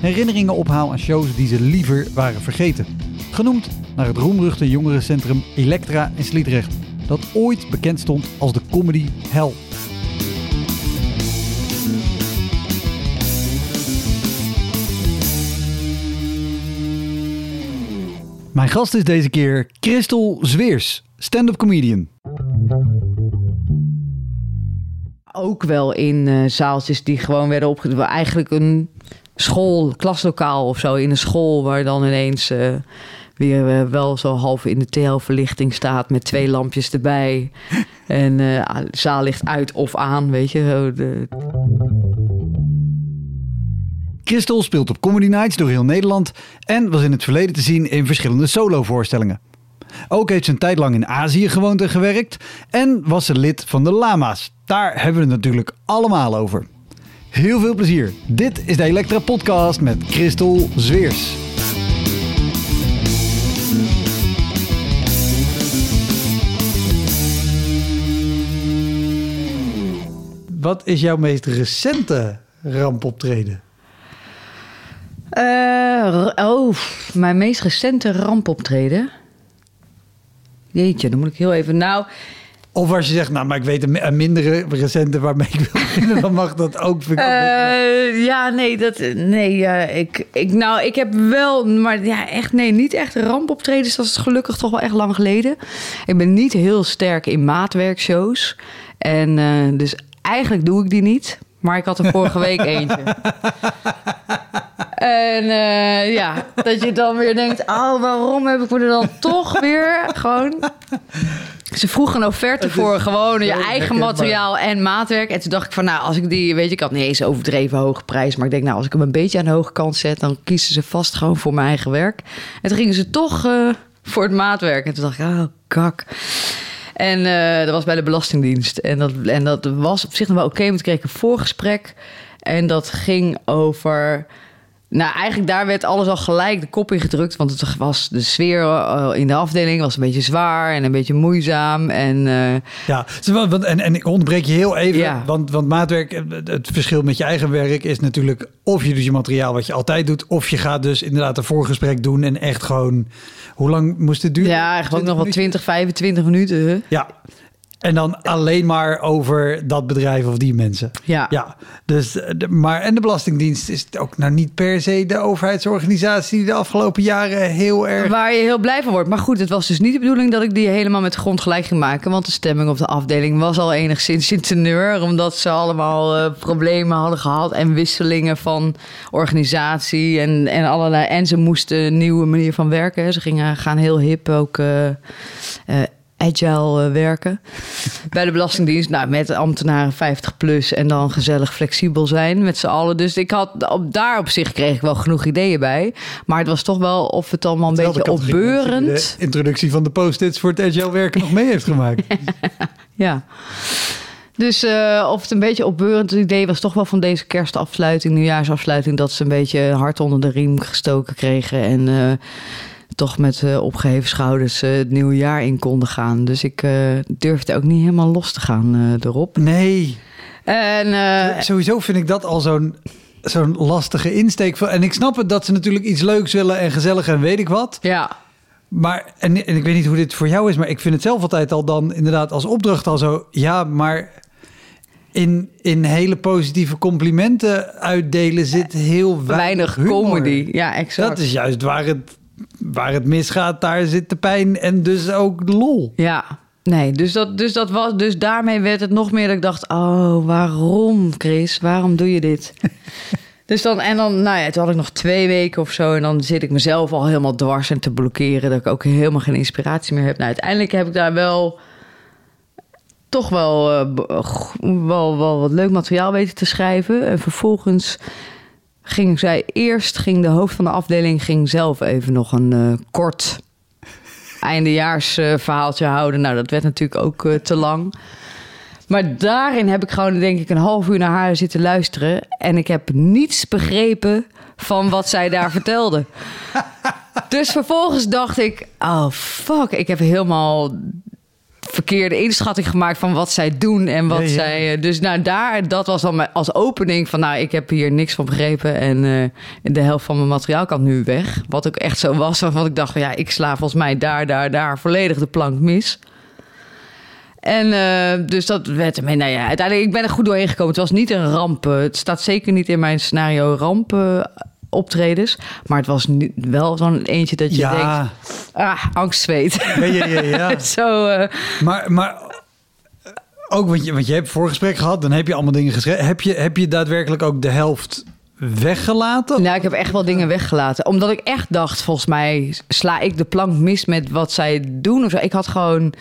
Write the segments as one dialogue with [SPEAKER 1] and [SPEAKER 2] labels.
[SPEAKER 1] herinneringen ophaal aan shows die ze liever waren vergeten. Genoemd naar het roemruchte jongerencentrum Elektra in Sliedrecht, dat ooit bekend stond als de comedy hell. Mijn gast is deze keer Christel Zweers, stand-up comedian.
[SPEAKER 2] Ook wel in eh, zaaltjes die gewoon werden opgezet. Eigenlijk een school, klaslokaal of zo in een school waar dan ineens uh, weer uh, wel zo half in de TL-verlichting staat met twee lampjes erbij. en uh, de zaal ligt uit of aan, weet je. Zo de...
[SPEAKER 1] Christel speelt op Comedy Nights door heel Nederland en was in het verleden te zien in verschillende solovoorstellingen. Ook heeft ze een tijd lang in Azië gewoond en gewerkt en was ze lid van de Lama's. Daar hebben we het natuurlijk allemaal over. Heel veel plezier. Dit is de Elektra Podcast met Christel Zweers. Wat is jouw meest recente rampoptreden?
[SPEAKER 2] Uh, oh, mijn meest recente rampoptreden. Jeetje, dan moet ik heel even. Nou,
[SPEAKER 1] of als je zegt, nou, maar ik weet een, mindere recente waarmee ik wil beginnen, dan mag dat ook.
[SPEAKER 2] Uh, ja, nee, dat, nee uh, ik, ik, nou, ik heb wel, maar ja, echt, nee, niet echt rampoptredens. Dat is gelukkig toch wel echt lang geleden. Ik ben niet heel sterk in maatwerkshows. En uh, dus eigenlijk doe ik die niet. Maar ik had er vorige week eentje. En uh, ja, dat je dan weer denkt: oh, waarom heb ik me er dan toch weer gewoon. Ze vroegen een offerte voor gewoon je eigen materiaal en maatwerk. En toen dacht ik van, nou, als ik die, weet je, ik had niet eens overdreven hoge prijs. Maar ik denk, nou, als ik hem een beetje aan de hoge kant zet, dan kiezen ze vast gewoon voor mijn eigen werk. En toen gingen ze toch uh, voor het maatwerk. En toen dacht ik, oh, kak. En uh, dat was bij de Belastingdienst. En dat, en dat was op zich nog wel oké, okay, want ik kreeg een voorgesprek. En dat ging over nou, eigenlijk daar werd alles al gelijk de kop in gedrukt. Want het was de sfeer uh, in de afdeling was een beetje zwaar en een beetje moeizaam. En, uh,
[SPEAKER 1] ja, want, en, en ik onderbreek je heel even. Ja. Want, want maatwerk, het verschil met je eigen werk is natuurlijk... of je doet je materiaal wat je altijd doet... of je gaat dus inderdaad een voorgesprek doen en echt gewoon... Hoe lang moest het duren?
[SPEAKER 2] Ja, gewoon nog wel 20, 25 minuten.
[SPEAKER 1] Ja, en dan alleen maar over dat bedrijf of die mensen.
[SPEAKER 2] Ja.
[SPEAKER 1] ja dus, de, maar, en de Belastingdienst is ook nou niet per se de overheidsorganisatie die de afgelopen jaren heel erg.
[SPEAKER 2] Waar je heel blij van wordt. Maar goed, het was dus niet de bedoeling dat ik die helemaal met de grond gelijk ging maken. Want de stemming op de afdeling was al enigszins in teneur. Omdat ze allemaal uh, problemen hadden gehad en wisselingen van organisatie en, en allerlei. En ze moesten een nieuwe manier van werken. Ze gingen gaan heel hip ook. Uh, uh, agile uh, werken bij de Belastingdienst. Nou, met ambtenaren 50 plus en dan gezellig flexibel zijn met z'n allen. Dus ik had op, daar op zich kreeg ik wel genoeg ideeën bij. Maar het was toch wel of het allemaal een beetje opbeurend.
[SPEAKER 1] De introductie van de post-its voor het agile werken nog mee heeft gemaakt.
[SPEAKER 2] ja. Dus uh, of het een beetje opbeurend idee was toch wel van deze kerstafsluiting, nieuwjaarsafsluiting, dat ze een beetje hard onder de riem gestoken kregen. En uh, toch met uh, opgeheven schouders uh, het nieuwe jaar in konden gaan. Dus ik uh, durfde ook niet helemaal los te gaan erop.
[SPEAKER 1] Nee. En, Sowieso vind ik dat al zo'n zo'n lastige insteek. En ik snap het dat ze natuurlijk iets leuks willen en gezellig en weet ik wat.
[SPEAKER 2] Ja.
[SPEAKER 1] Maar, en, en ik weet niet hoe dit voor jou is, maar ik vind het zelf altijd al dan inderdaad als opdracht al zo. Ja, maar in, in hele positieve complimenten uitdelen zit heel weinig,
[SPEAKER 2] weinig comedy. Ja, exact.
[SPEAKER 1] Dat is juist waar het waar het misgaat, daar zit de pijn en dus ook de lol.
[SPEAKER 2] Ja, nee, dus, dat, dus, dat was, dus daarmee werd het nog meer dat ik dacht... oh, waarom, Chris? Waarom doe je dit? dus dan, en dan, nou ja, toen had ik nog twee weken of zo... en dan zit ik mezelf al helemaal dwars en te blokkeren... dat ik ook helemaal geen inspiratie meer heb. Nou, uiteindelijk heb ik daar wel toch wel, eh, wel, wel wat leuk materiaal weten te schrijven. En vervolgens ging zij eerst, ging de hoofd van de afdeling ging zelf even nog een eh, kort eindejaars eh, verhaaltje houden. Nou, dat werd natuurlijk ook eh, te lang. Maar daarin heb ik gewoon, denk ik, een half uur naar haar zitten luisteren. En ik heb niets begrepen van wat zij daar vertelde. Dus vervolgens dacht ik, oh fuck, ik heb helemaal verkeerde inschatting gemaakt van wat zij doen en wat
[SPEAKER 1] Ja, ja.
[SPEAKER 2] zij. eh, Dus nou, daar, dat was dan mijn- als opening van, nou, ik heb hier niks van begrepen en eh, de helft van mijn materiaal kan nu weg. Wat ook echt zo was, waarvan ik dacht, van, ja, ik sla volgens mij daar, daar, daar volledig de plank mis. En eh, dus dat werd ermee. Nou ja, uiteindelijk, ik ben er goed doorheen gekomen. Het was niet een ramp. Het staat zeker niet in mijn scenario ramp eh, optredens. Maar het was niet, wel zo'n eentje dat je denkt, ah, angstzweet.
[SPEAKER 1] ja, ja, ja. ja.
[SPEAKER 2] Zo, eh,
[SPEAKER 1] Maar, maar eh, ook, want je, want je hebt voorgesprek gehad, dan heb je allemaal dingen geschreven. Heb je, heb je daadwerkelijk ook de helft weggelaten?
[SPEAKER 2] nou, ik heb echt wel dingen weggelaten. Omdat ik echt dacht, volgens mij sla ik de plank mis met wat zij doen. Of zo. Ik had gewoon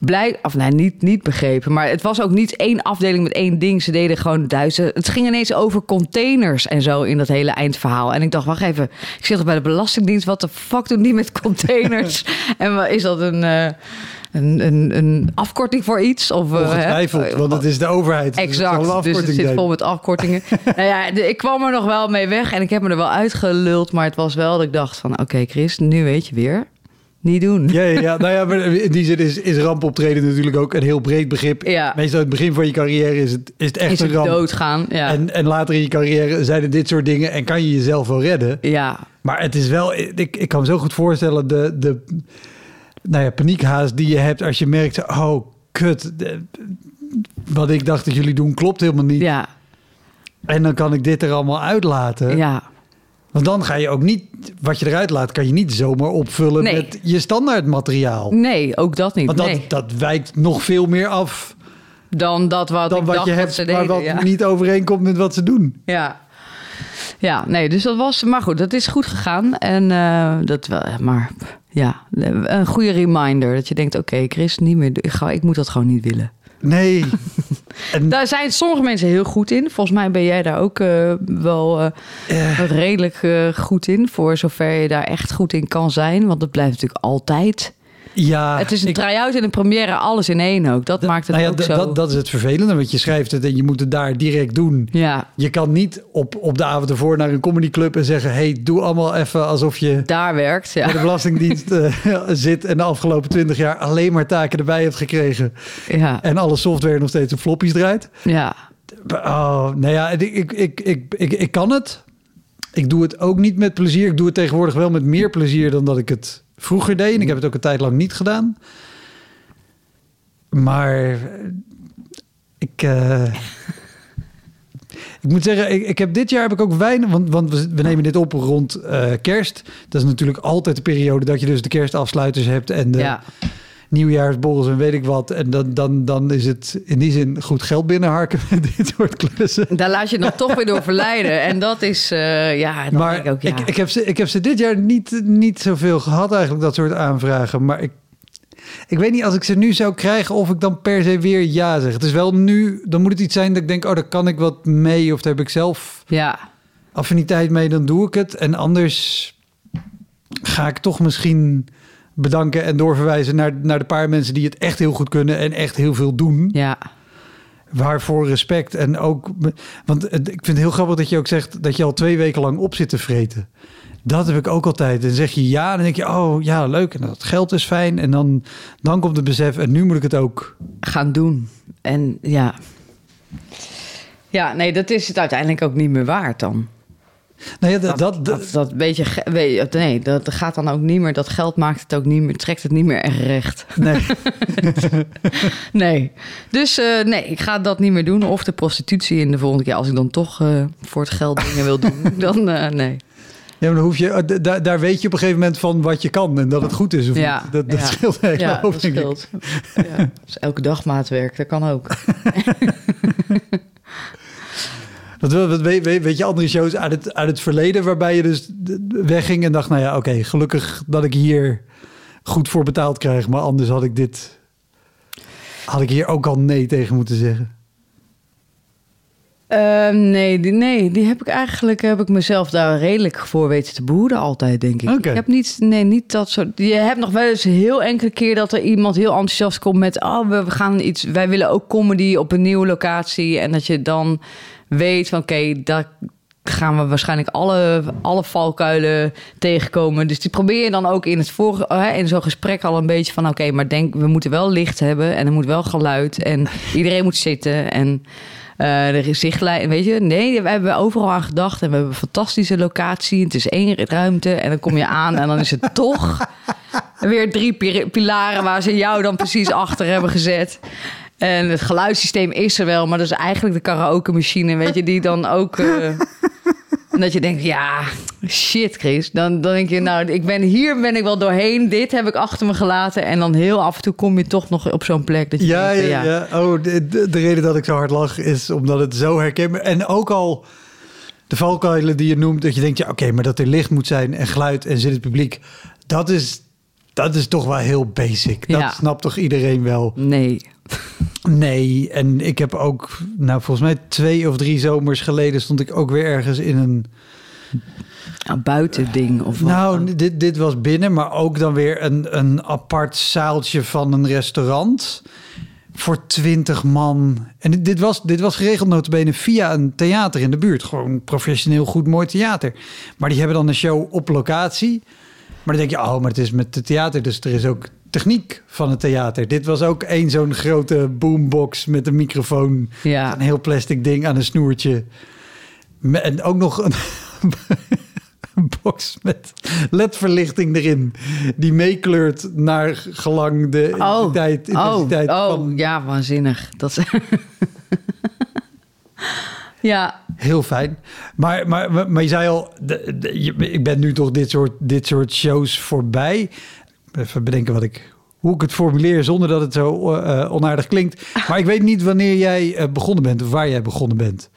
[SPEAKER 2] blij, of nee, niet, niet begrepen. Maar het was ook niet één afdeling met één ding. Ze deden gewoon duizend. Het ging ineens over containers en zo in dat hele eindverhaal. En ik dacht, wacht even. Ik zit toch bij de Belastingdienst. Wat de fuck doen die met containers? en is dat een, eh, een, een, een afkorting voor iets? Of, eh, hè?
[SPEAKER 1] Ongetwijfeld, want het is de overheid. Dus het
[SPEAKER 2] Exact, dus het zit vol met afkortingen. nou ja, de- ik kwam er nog wel mee weg en ik heb me er wel uitgeluld. Maar het was wel dat ik dacht van... oké Chris, nu weet je weer. Niet doen.
[SPEAKER 1] Ja, ja, ja. Nou ja, maar in die zin is, is rampoptreden natuurlijk ook een heel breed begrip.
[SPEAKER 2] Ja.
[SPEAKER 1] Meestal in het begin van je carrière is het, is het echt
[SPEAKER 2] Is
[SPEAKER 1] een ramp.
[SPEAKER 2] doodgaan? Ja.
[SPEAKER 1] En, en later in je carrière zijn er dit soort dingen en kan je jezelf wel redden.
[SPEAKER 2] ja,
[SPEAKER 1] Maar het is wel, ik, ik kan me zo goed voorstellen, de, de nou ja, paniekhaast die je hebt als je merkt, oh kut, wat ik dacht dat jullie doen klopt helemaal niet.
[SPEAKER 2] ja,
[SPEAKER 1] En dan kan ik dit er allemaal uitlaten.
[SPEAKER 2] ja.
[SPEAKER 1] Want dan ga je ook niet, wat je eruit laat, kan je niet zomaar opvullen
[SPEAKER 2] Nee.
[SPEAKER 1] met je standaard materiaal.
[SPEAKER 2] Nee, ook dat niet.
[SPEAKER 1] Want dat,
[SPEAKER 2] nee.
[SPEAKER 1] dat wijkt nog veel meer af
[SPEAKER 2] Dan dat wat
[SPEAKER 1] dan
[SPEAKER 2] ik
[SPEAKER 1] wat
[SPEAKER 2] dacht
[SPEAKER 1] je hebt,
[SPEAKER 2] ze
[SPEAKER 1] maar
[SPEAKER 2] deden.
[SPEAKER 1] wat
[SPEAKER 2] ja.
[SPEAKER 1] niet overeenkomt met wat ze doen.
[SPEAKER 2] Ja. Ja, nee, dus dat was... Maar goed, dat is goed gegaan. En eh, dat wel... Maar ja, een goede reminder. Dat je denkt, oké Chris, niet meer... Ik, ga, ik moet dat gewoon niet willen.
[SPEAKER 1] Nee. en,
[SPEAKER 2] Daar zijn sommige mensen heel goed in. Volgens mij ben jij daar ook eh, wel eh, redelijk eh, goed in. Voor zover je daar echt goed in kan zijn. Want dat blijft natuurlijk altijd.
[SPEAKER 1] Ja,
[SPEAKER 2] het is een
[SPEAKER 1] ik-
[SPEAKER 2] try-out en een première, alles in één ook. Dat maakt het
[SPEAKER 1] nou ja,
[SPEAKER 2] ook zo.
[SPEAKER 1] Dat, dat is het vervelende, want je schrijft het en je moet het daar direct doen.
[SPEAKER 2] Ja,
[SPEAKER 1] Je kan niet op, op de avond ervoor naar een comedyclub en zeggen... hey, doe allemaal even alsof je
[SPEAKER 2] daar werkt.
[SPEAKER 1] bij de
[SPEAKER 2] Ja.
[SPEAKER 1] Belastingdienst eh, zit... en de afgelopen twintig jaar alleen maar taken erbij hebt gekregen...
[SPEAKER 2] Ja,
[SPEAKER 1] en alle software nog steeds op floppies draait.
[SPEAKER 2] ja.
[SPEAKER 1] Oh, nou ja, ik, ik, ik, ik, ik, ik kan het. Ik doe het ook niet met plezier. Ik doe het tegenwoordig wel met meer plezier dan dat ik het vroeger deed. En ik heb het ook een tijd lang niet gedaan. Maar eh, ik... eh, ik moet zeggen, ik, ik heb dit jaar heb ik ook weinig... Want, want we, nemen dit op rond eh, kerst. Dat is natuurlijk altijd de periode dat je dus de kerstafsluiters hebt... en de
[SPEAKER 2] ja.
[SPEAKER 1] Nieuwjaarsborrels en weet ik wat. En dan, dan, dan is het in die zin goed geld binnenharken met dit soort klussen.
[SPEAKER 2] Daar laat je dan toch weer door verleiden. En dat is, eh, ja,
[SPEAKER 1] Maar
[SPEAKER 2] denk ik ook, ja.
[SPEAKER 1] ik, ik, heb ze, ik heb ze dit jaar niet, niet zoveel gehad eigenlijk, dat soort aanvragen. Maar ik, ik weet niet, als ik ze nu zou krijgen, of ik dan per se weer ja zeg. Het is wel nu, dan moet het iets zijn dat ik denk, oh, daar kan ik wat mee. Of daar heb ik zelf
[SPEAKER 2] ja,
[SPEAKER 1] affiniteit mee, dan doe ik het. En anders ga ik toch misschien bedanken en doorverwijzen naar, naar de paar mensen die het echt heel goed kunnen en echt heel veel doen.
[SPEAKER 2] ja.
[SPEAKER 1] Waarvoor respect. En ook, want ik vind het heel grappig dat je ook zegt dat je al twee weken lang op zit te vreten. Dat heb ik ook altijd. En zeg je ja, dan denk je, oh ja, leuk. En dat geld is fijn. En dan, dan komt het besef, en nu moet ik het ook.
[SPEAKER 2] gaan doen. En ja. Ja, nee, dat is het uiteindelijk ook niet meer waard dan.
[SPEAKER 1] Ja, dat, dat,
[SPEAKER 2] Dat, dat beetje, ge- weet je, nee, dat gaat dan ook niet meer. Dat geld maakt het ook niet meer, trekt het niet meer echt recht.
[SPEAKER 1] nee.
[SPEAKER 2] Nee. Dus eh, nee, ik ga dat niet meer doen. Of de prostitutie in de volgende keer. Als ik dan toch eh, voor het geld dingen wil doen, dan eh, nee.
[SPEAKER 1] Ja, maar dan hoef je, daar- daar weet je op een gegeven moment van wat je kan en dat het goed is of
[SPEAKER 2] Ja,
[SPEAKER 1] niet. Dat, dat
[SPEAKER 2] ja.
[SPEAKER 1] scheelt hele
[SPEAKER 2] Ja,
[SPEAKER 1] hoop,
[SPEAKER 2] dat scheelt. Ja. Dus elke dag maatwerk, dat kan ook.
[SPEAKER 1] Weet, weet, weet je andere shows uit het, uit het verleden waarbij je dus wegging en dacht, nou ja, oké, gelukkig dat ik hier goed voor betaald krijg, maar anders had ik dit, had ik hier ook al nee tegen moeten zeggen.
[SPEAKER 2] Ehm, nee, die, nee, die heb ik eigenlijk heb ik mezelf daar redelijk voor weten te behoeden altijd, denk ik. Ik heb niet, nee, niet dat soort. Je hebt nog wel eens heel enkele keer dat er iemand heel enthousiast komt met, oh, we, we gaan iets, wij willen ook comedy op een nieuwe locatie en dat je dan weet van, oké, daar gaan we waarschijnlijk alle, alle valkuilen tegenkomen. Dus die probeer je dan ook in het vorige, hè, in zo'n gesprek al een beetje van, oké, maar denk, we moeten wel licht hebben en er moet wel geluid en iedereen moet zitten en eh er is zichtlijn, weet je. Nee, we hebben overal aan gedacht en we hebben een fantastische locatie. Het is één ruimte en dan kom je aan en dan is het toch weer drie pi- pilaren waar ze jou dan precies achter hebben gezet. En het geluidssysteem is er wel, maar dat is eigenlijk de karaoke machine, weet je, die dan ook... eh, en dat je denkt, ja, shit Chris. Dan, dan denk je, nou, ik ben, hier ben ik wel doorheen. Dit heb ik achter me gelaten. En dan heel af en toe kom je toch nog op zo'n plek. Dat je
[SPEAKER 1] Ja,
[SPEAKER 2] denkt,
[SPEAKER 1] ja, ja. Oh, de, de, de reden dat ik zo hard lach is omdat het zo herkenbaar En ook al de valkuilen die je noemt, dat je denkt, ja, oké, maar dat er licht moet zijn en geluid en zit het publiek, dat is, dat is toch wel heel basic. Dat
[SPEAKER 2] Ja.
[SPEAKER 1] snapt toch iedereen wel?
[SPEAKER 2] Nee.
[SPEAKER 1] Nee, en ik heb ook, nou, volgens mij twee of drie zomers geleden stond ik ook weer ergens in een.
[SPEAKER 2] Een buitending of wat?
[SPEAKER 1] Nou, dit, dit was binnen, maar ook dan weer een, een apart zaaltje van een restaurant. Voor twintig man. En dit, dit, was, dit was geregeld notabene via een theater in de buurt. Gewoon professioneel goed mooi theater. Maar die hebben dan een show op locatie. Maar dan denk je, oh, maar het is met het theater. Dus er is ook techniek van het theater. Dit was ook één zo'n grote boombox met een microfoon.
[SPEAKER 2] Ja.
[SPEAKER 1] Een heel plastic ding aan een snoertje. En ook nog een, een box met ledverlichting erin. Die meekleurt naar gelang de intensiteit, intensiteit
[SPEAKER 2] oh, oh
[SPEAKER 1] van...
[SPEAKER 2] ja, waanzinnig. Dat is... ja,
[SPEAKER 1] Heel fijn. Maar, maar, maar, je zei al, de, ik ben nu toch dit soort, dit soort shows voorbij. Even bedenken wat ik, hoe ik het formuleer zonder dat het zo eh, onaardig klinkt. Maar ik weet niet wanneer jij eh, begonnen bent of waar jij begonnen bent.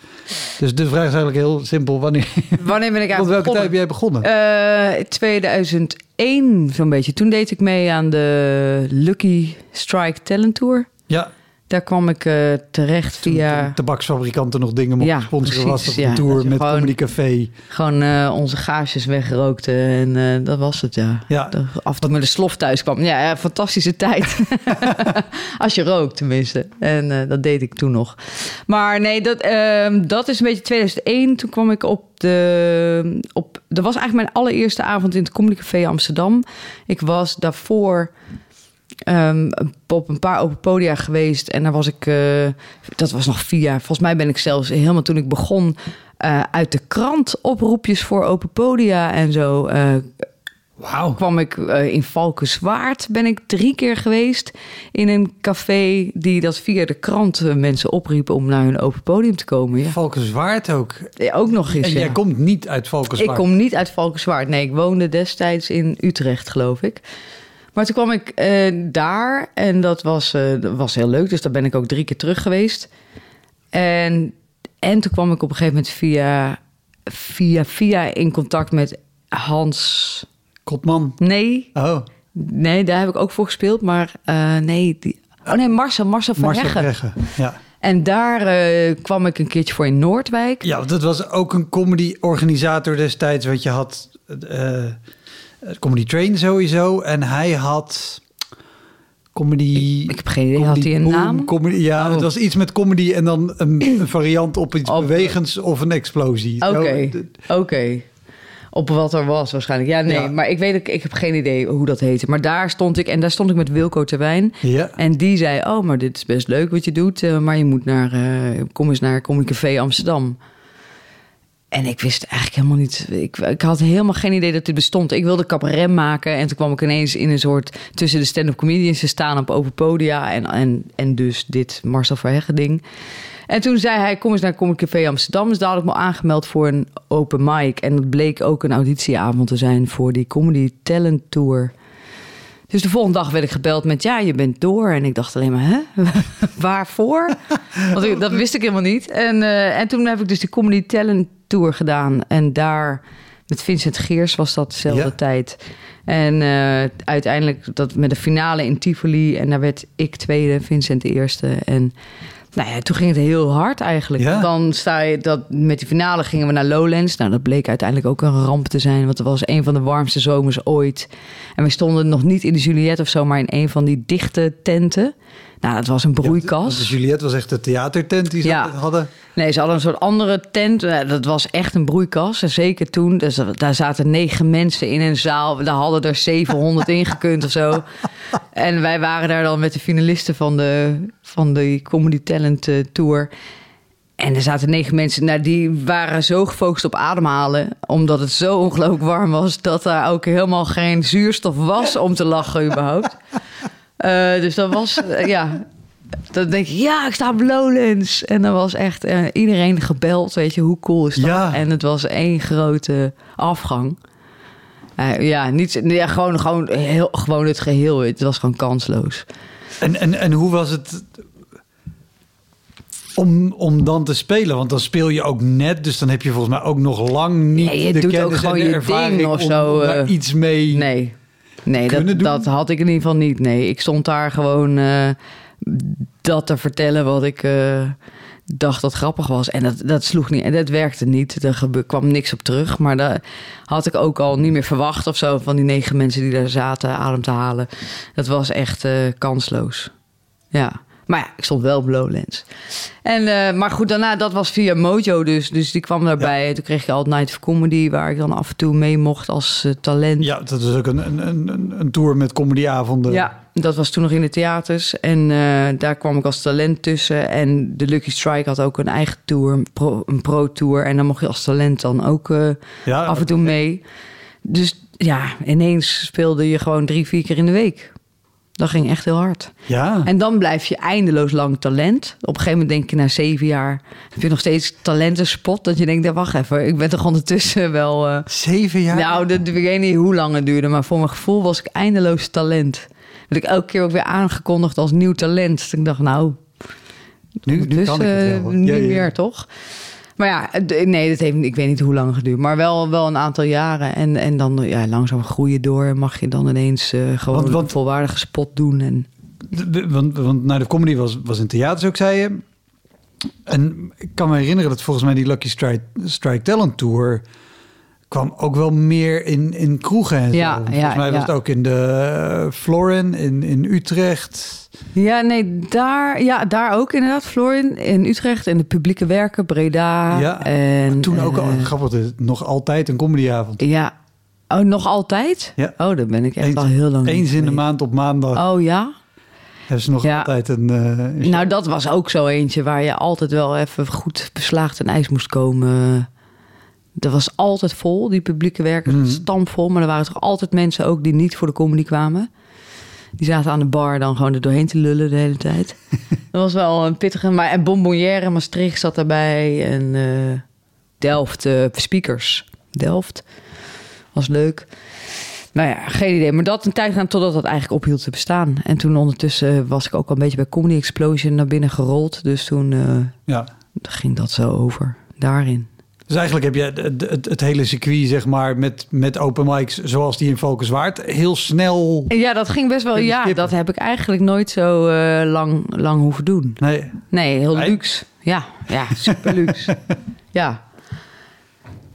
[SPEAKER 1] Dus de vraag is eigenlijk heel simpel. Wanneer,
[SPEAKER 2] wanneer ben ik eigenlijk
[SPEAKER 1] welke tijd ben jij begonnen?
[SPEAKER 2] Eh, 2001 zo'n beetje. Toen deed ik mee aan de Lucky Strike Talent Tour.
[SPEAKER 1] ja,
[SPEAKER 2] Daar kwam ik eh, terecht
[SPEAKER 1] toen
[SPEAKER 2] via
[SPEAKER 1] de tabaksfabrikanten nog dingen mochten
[SPEAKER 2] Ja,
[SPEAKER 1] sponsoren. was een
[SPEAKER 2] ja.
[SPEAKER 1] tour met
[SPEAKER 2] gewoon-
[SPEAKER 1] Comedy Café.
[SPEAKER 2] gewoon eh, onze gaasjes weggerookte. En eh, dat was het, ja.
[SPEAKER 1] Ja.
[SPEAKER 2] Af en toe met de slof thuis kwam. Ja, ja fantastische tijd. Als je rookt, tenminste. En dat deed ik toen nog. Maar nee, dat, ehm, dat is een beetje 2001. Toen kwam ik op de... Op, dat was eigenlijk mijn allereerste avond in het Comedy Café Amsterdam. Ik was daarvoor... ehm, op een paar open podia geweest. En daar was ik... eh, dat was nog vier jaar. Volgens mij ben ik zelfs helemaal toen ik begon... eh, uit de krant oproepjes voor open podia en zo. eh,
[SPEAKER 1] Wauw.
[SPEAKER 2] kwam ik in Valkenswaard. Ben ik drie keer geweest in een café die dat via de krant mensen opriepen om naar hun open podium te komen. Ja.
[SPEAKER 1] Valkenswaard ook.
[SPEAKER 2] Ja, ook nog eens.
[SPEAKER 1] En
[SPEAKER 2] ja.
[SPEAKER 1] jij komt niet uit
[SPEAKER 2] Ik
[SPEAKER 1] Valkenswaard.
[SPEAKER 2] kom niet uit Valkenswaard. Nee, ik woonde destijds in Utrecht, geloof ik. Maar toen kwam ik eh, daar en dat was, eh, dat was heel leuk. Dus daar ben ik ook drie keer terug geweest. En, en toen kwam ik op een gegeven moment via, via, via in contact met Hans.
[SPEAKER 1] Kotman.
[SPEAKER 2] Nee,
[SPEAKER 1] Oh,
[SPEAKER 2] nee, daar heb ik ook voor gespeeld. Maar eh, nee, die, oh nee, Marcel, Marcel van
[SPEAKER 1] Marcel
[SPEAKER 2] Heggen.
[SPEAKER 1] Breggen. Ja.
[SPEAKER 2] En daar kwam ik een keertje voor in Noordwijk.
[SPEAKER 1] ja, dat was ook een comedy-organisator destijds. Want je had Comedy Train sowieso. En hij had comedy...
[SPEAKER 2] Ik heb geen idee, had hij een
[SPEAKER 1] boom,
[SPEAKER 2] naam?
[SPEAKER 1] Comedy, ja,
[SPEAKER 2] Oh.
[SPEAKER 1] het was iets met comedy en dan een, een variant op iets
[SPEAKER 2] Op-
[SPEAKER 1] bewegends of een explosie.
[SPEAKER 2] Oké,
[SPEAKER 1] d-
[SPEAKER 2] oké. Op wat er was waarschijnlijk. Ja, nee,
[SPEAKER 1] Ja.
[SPEAKER 2] maar ik weet, ik, ik heb geen idee hoe dat heette. Maar daar stond ik en daar stond ik met Wilco Terwijn.
[SPEAKER 1] Ja.
[SPEAKER 2] En die zei, oh, maar dit is best leuk wat je doet. eh, maar je moet naar, eh, kom eens naar Comedy Café Amsterdam. En ik wist eigenlijk helemaal niet. Ik, ik had helemaal geen idee dat dit bestond. Ik wilde cabaret maken. En toen kwam ik ineens in een soort. tussen de stand-up comedians te staan op open podia. En, en, en dus dit Marcel Verheggen ding. En toen zei hij: Kom eens naar Comedy Café Amsterdam. Dus daar had ik me aangemeld voor een open mic. En dat bleek ook een auditieavond te zijn voor die Comedy Talent Tour. Dus de volgende dag werd ik gebeld met ja, je bent door. En ik dacht alleen maar, hè? Waarvoor? Want dat wist ik helemaal niet. En, eh, en toen heb ik dus de Comedy Talent Tour gedaan. En daar met Vincent Geers was dat dezelfde
[SPEAKER 1] Ja.
[SPEAKER 2] tijd. En eh, uiteindelijk dat met de finale in Tivoli. En daar werd ik tweede, Vincent de eerste. En nou ja, toen ging het heel hard eigenlijk.
[SPEAKER 1] Ja.
[SPEAKER 2] Dan sta je dat met die finale gingen we naar Lowlands. Nou, dat bleek uiteindelijk ook een ramp te zijn, want het was een van de warmste zomers ooit. En we stonden nog niet in de Juliette of zo, maar in een van die dichte tenten. Nou, dat was een broeikas.
[SPEAKER 1] De Juliette was echt de theatertent die ze
[SPEAKER 2] Ja.
[SPEAKER 1] hadden.
[SPEAKER 2] Nee, ze hadden een soort andere tent. Eh, Dat was echt een broeikas. En zeker toen, dus daar zaten negen mensen in een zaal. Daar hadden er 700 in gekund of zo. En wij waren daar dan met de finalisten van de, van de Comedy Talent eh, Tour. En er zaten negen mensen, nou, die waren zo gefocust op ademhalen. Omdat het zo ongelooflijk warm was, dat daar ook helemaal geen zuurstof was om te lachen überhaupt. Eh, dus dat was, eh, ja, dan denk je, ja, ik sta op Lowlands. En dan was echt eh, iedereen gebeld, weet je, hoe cool is dat?
[SPEAKER 1] Ja.
[SPEAKER 2] En het was één grote afgang. Ja, niet, ja gewoon, gewoon, heel, gewoon het geheel. Het was gewoon kansloos.
[SPEAKER 1] En, en, en hoe was het om, om dan te spelen? Want dan speel je ook net, dus dan heb je volgens mij ook nog lang niet
[SPEAKER 2] Nee, je
[SPEAKER 1] de
[SPEAKER 2] doet
[SPEAKER 1] kennis
[SPEAKER 2] ook gewoon
[SPEAKER 1] en de
[SPEAKER 2] je
[SPEAKER 1] ervaring
[SPEAKER 2] ding of
[SPEAKER 1] om,
[SPEAKER 2] zo,
[SPEAKER 1] om daar iets mee...
[SPEAKER 2] Nee, nee dat,
[SPEAKER 1] doen?
[SPEAKER 2] dat had ik in ieder geval niet. Nee, ik stond daar gewoon eh, dat te vertellen wat ik eh, dacht dat grappig was. En dat, dat sloeg niet. En dat werkte niet. Er gebe- kwam niks op terug. Maar daar had ik ook al niet meer verwacht of zo van die negen mensen die daar zaten adem te halen. Dat was echt eh, kansloos. Ja. Maar ja, ik stond wel op Lowlands. En, eh, maar goed, daarna, dat was via Mojo dus. Dus die kwam daarbij. Toen kreeg je al Night of Comedy, waar ik dan af en toe mee mocht als eh, talent.
[SPEAKER 1] Ja, dat was ook een, een, een, een tour met comedyavonden.
[SPEAKER 2] Ja, dat was toen nog in de theaters. En eh, daar kwam ik als talent tussen. En de Lucky Strike had ook een eigen tour, een pro- een pro-tour. En dan mocht je als talent dan ook
[SPEAKER 1] Ja,
[SPEAKER 2] af en toe mee. Dus ja, ineens speelde je gewoon drie, vier keer in de week. Dat ging echt heel hard.
[SPEAKER 1] Ja,
[SPEAKER 2] En dan blijf je eindeloos lang talent. Op een gegeven moment denk je na zeven jaar... heb je nog steeds talentenspot. Dat je denkt, ja, wacht even, ik ben toch ondertussen wel... eh,
[SPEAKER 1] zeven jaar.
[SPEAKER 2] nou, dat, ik weet niet hoe lang het duurde, maar voor mijn gevoel was ik eindeloos talent. Dat ik elke keer ook weer aangekondigd als nieuw talent. Dus ik dacht, nou,
[SPEAKER 1] nu, nu
[SPEAKER 2] dus
[SPEAKER 1] kan ik het
[SPEAKER 2] eh,
[SPEAKER 1] wel. hoor.
[SPEAKER 2] niet
[SPEAKER 1] Ja, ja.
[SPEAKER 2] meer, toch? Maar ja, nee, dat heeft, ik weet niet hoe lang geduurd, maar wel, wel een aantal jaren. En, en dan ja, langzaam groeien door en mag je dan ineens eh, gewoon
[SPEAKER 1] Want- want-
[SPEAKER 2] een volwaardige spot doen. En,
[SPEAKER 1] want, want nou, de comedy was, was in theaters ook, zei je. En ik kan me herinneren dat volgens mij die Lucky Strike, Strike Talent Tour... kwam ook wel meer in, in kroegen en zo.
[SPEAKER 2] Ja,
[SPEAKER 1] Volgens
[SPEAKER 2] ja,
[SPEAKER 1] mij was
[SPEAKER 2] ja.
[SPEAKER 1] het ook in de Florin, in, in Utrecht.
[SPEAKER 2] ja, nee, daar, ja, daar ook inderdaad. Florin in Utrecht en de publieke werken, Breda.
[SPEAKER 1] Ja,
[SPEAKER 2] en,
[SPEAKER 1] Toen ook al,
[SPEAKER 2] eh,
[SPEAKER 1] grappig, nog altijd een comedyavond.
[SPEAKER 2] Ja. Oh, nog altijd?
[SPEAKER 1] Ja.
[SPEAKER 2] Oh, daar ben ik echt
[SPEAKER 1] Eens-
[SPEAKER 2] al heel lang.
[SPEAKER 1] Eens in de maand op maandag
[SPEAKER 2] Oh ja?
[SPEAKER 1] hebben ze nog
[SPEAKER 2] Ja.
[SPEAKER 1] altijd een... eh, een.
[SPEAKER 2] Nou, dat was ook zo eentje waar je altijd wel even goed beslaagd en ijs moest komen. Dat was altijd vol, die publieke werkers,
[SPEAKER 1] Mhm.
[SPEAKER 2] stampvol. Maar er waren toch altijd mensen ook die niet voor de comedy kwamen. Die zaten aan de bar dan gewoon er doorheen te lullen de hele tijd. dat was wel een pittige... Maar, en Bonbonnière, Maastricht zat daarbij. En eh, Delft, eh, speakers. Delft. Was leuk. Nou ja, geen idee. Maar dat een tijd gaan totdat dat eigenlijk ophield te bestaan. En toen ondertussen was ik ook al een beetje bij Comedy Explosion naar binnen gerold. Dus toen eh,
[SPEAKER 1] ja.
[SPEAKER 2] ging dat zo over. Daarin.
[SPEAKER 1] Dus eigenlijk heb je het, het, het hele circuit, zeg maar, met, met open mics zoals die in Valkenswaard, heel snel...
[SPEAKER 2] Ja, dat ging best wel. Ja,
[SPEAKER 1] skippen?
[SPEAKER 2] dat heb ik eigenlijk nooit zo eh, lang, lang hoeven doen.
[SPEAKER 1] Nee,
[SPEAKER 2] Nee, heel
[SPEAKER 1] Nee?
[SPEAKER 2] luxe. Ja, ja, super luxe. ja.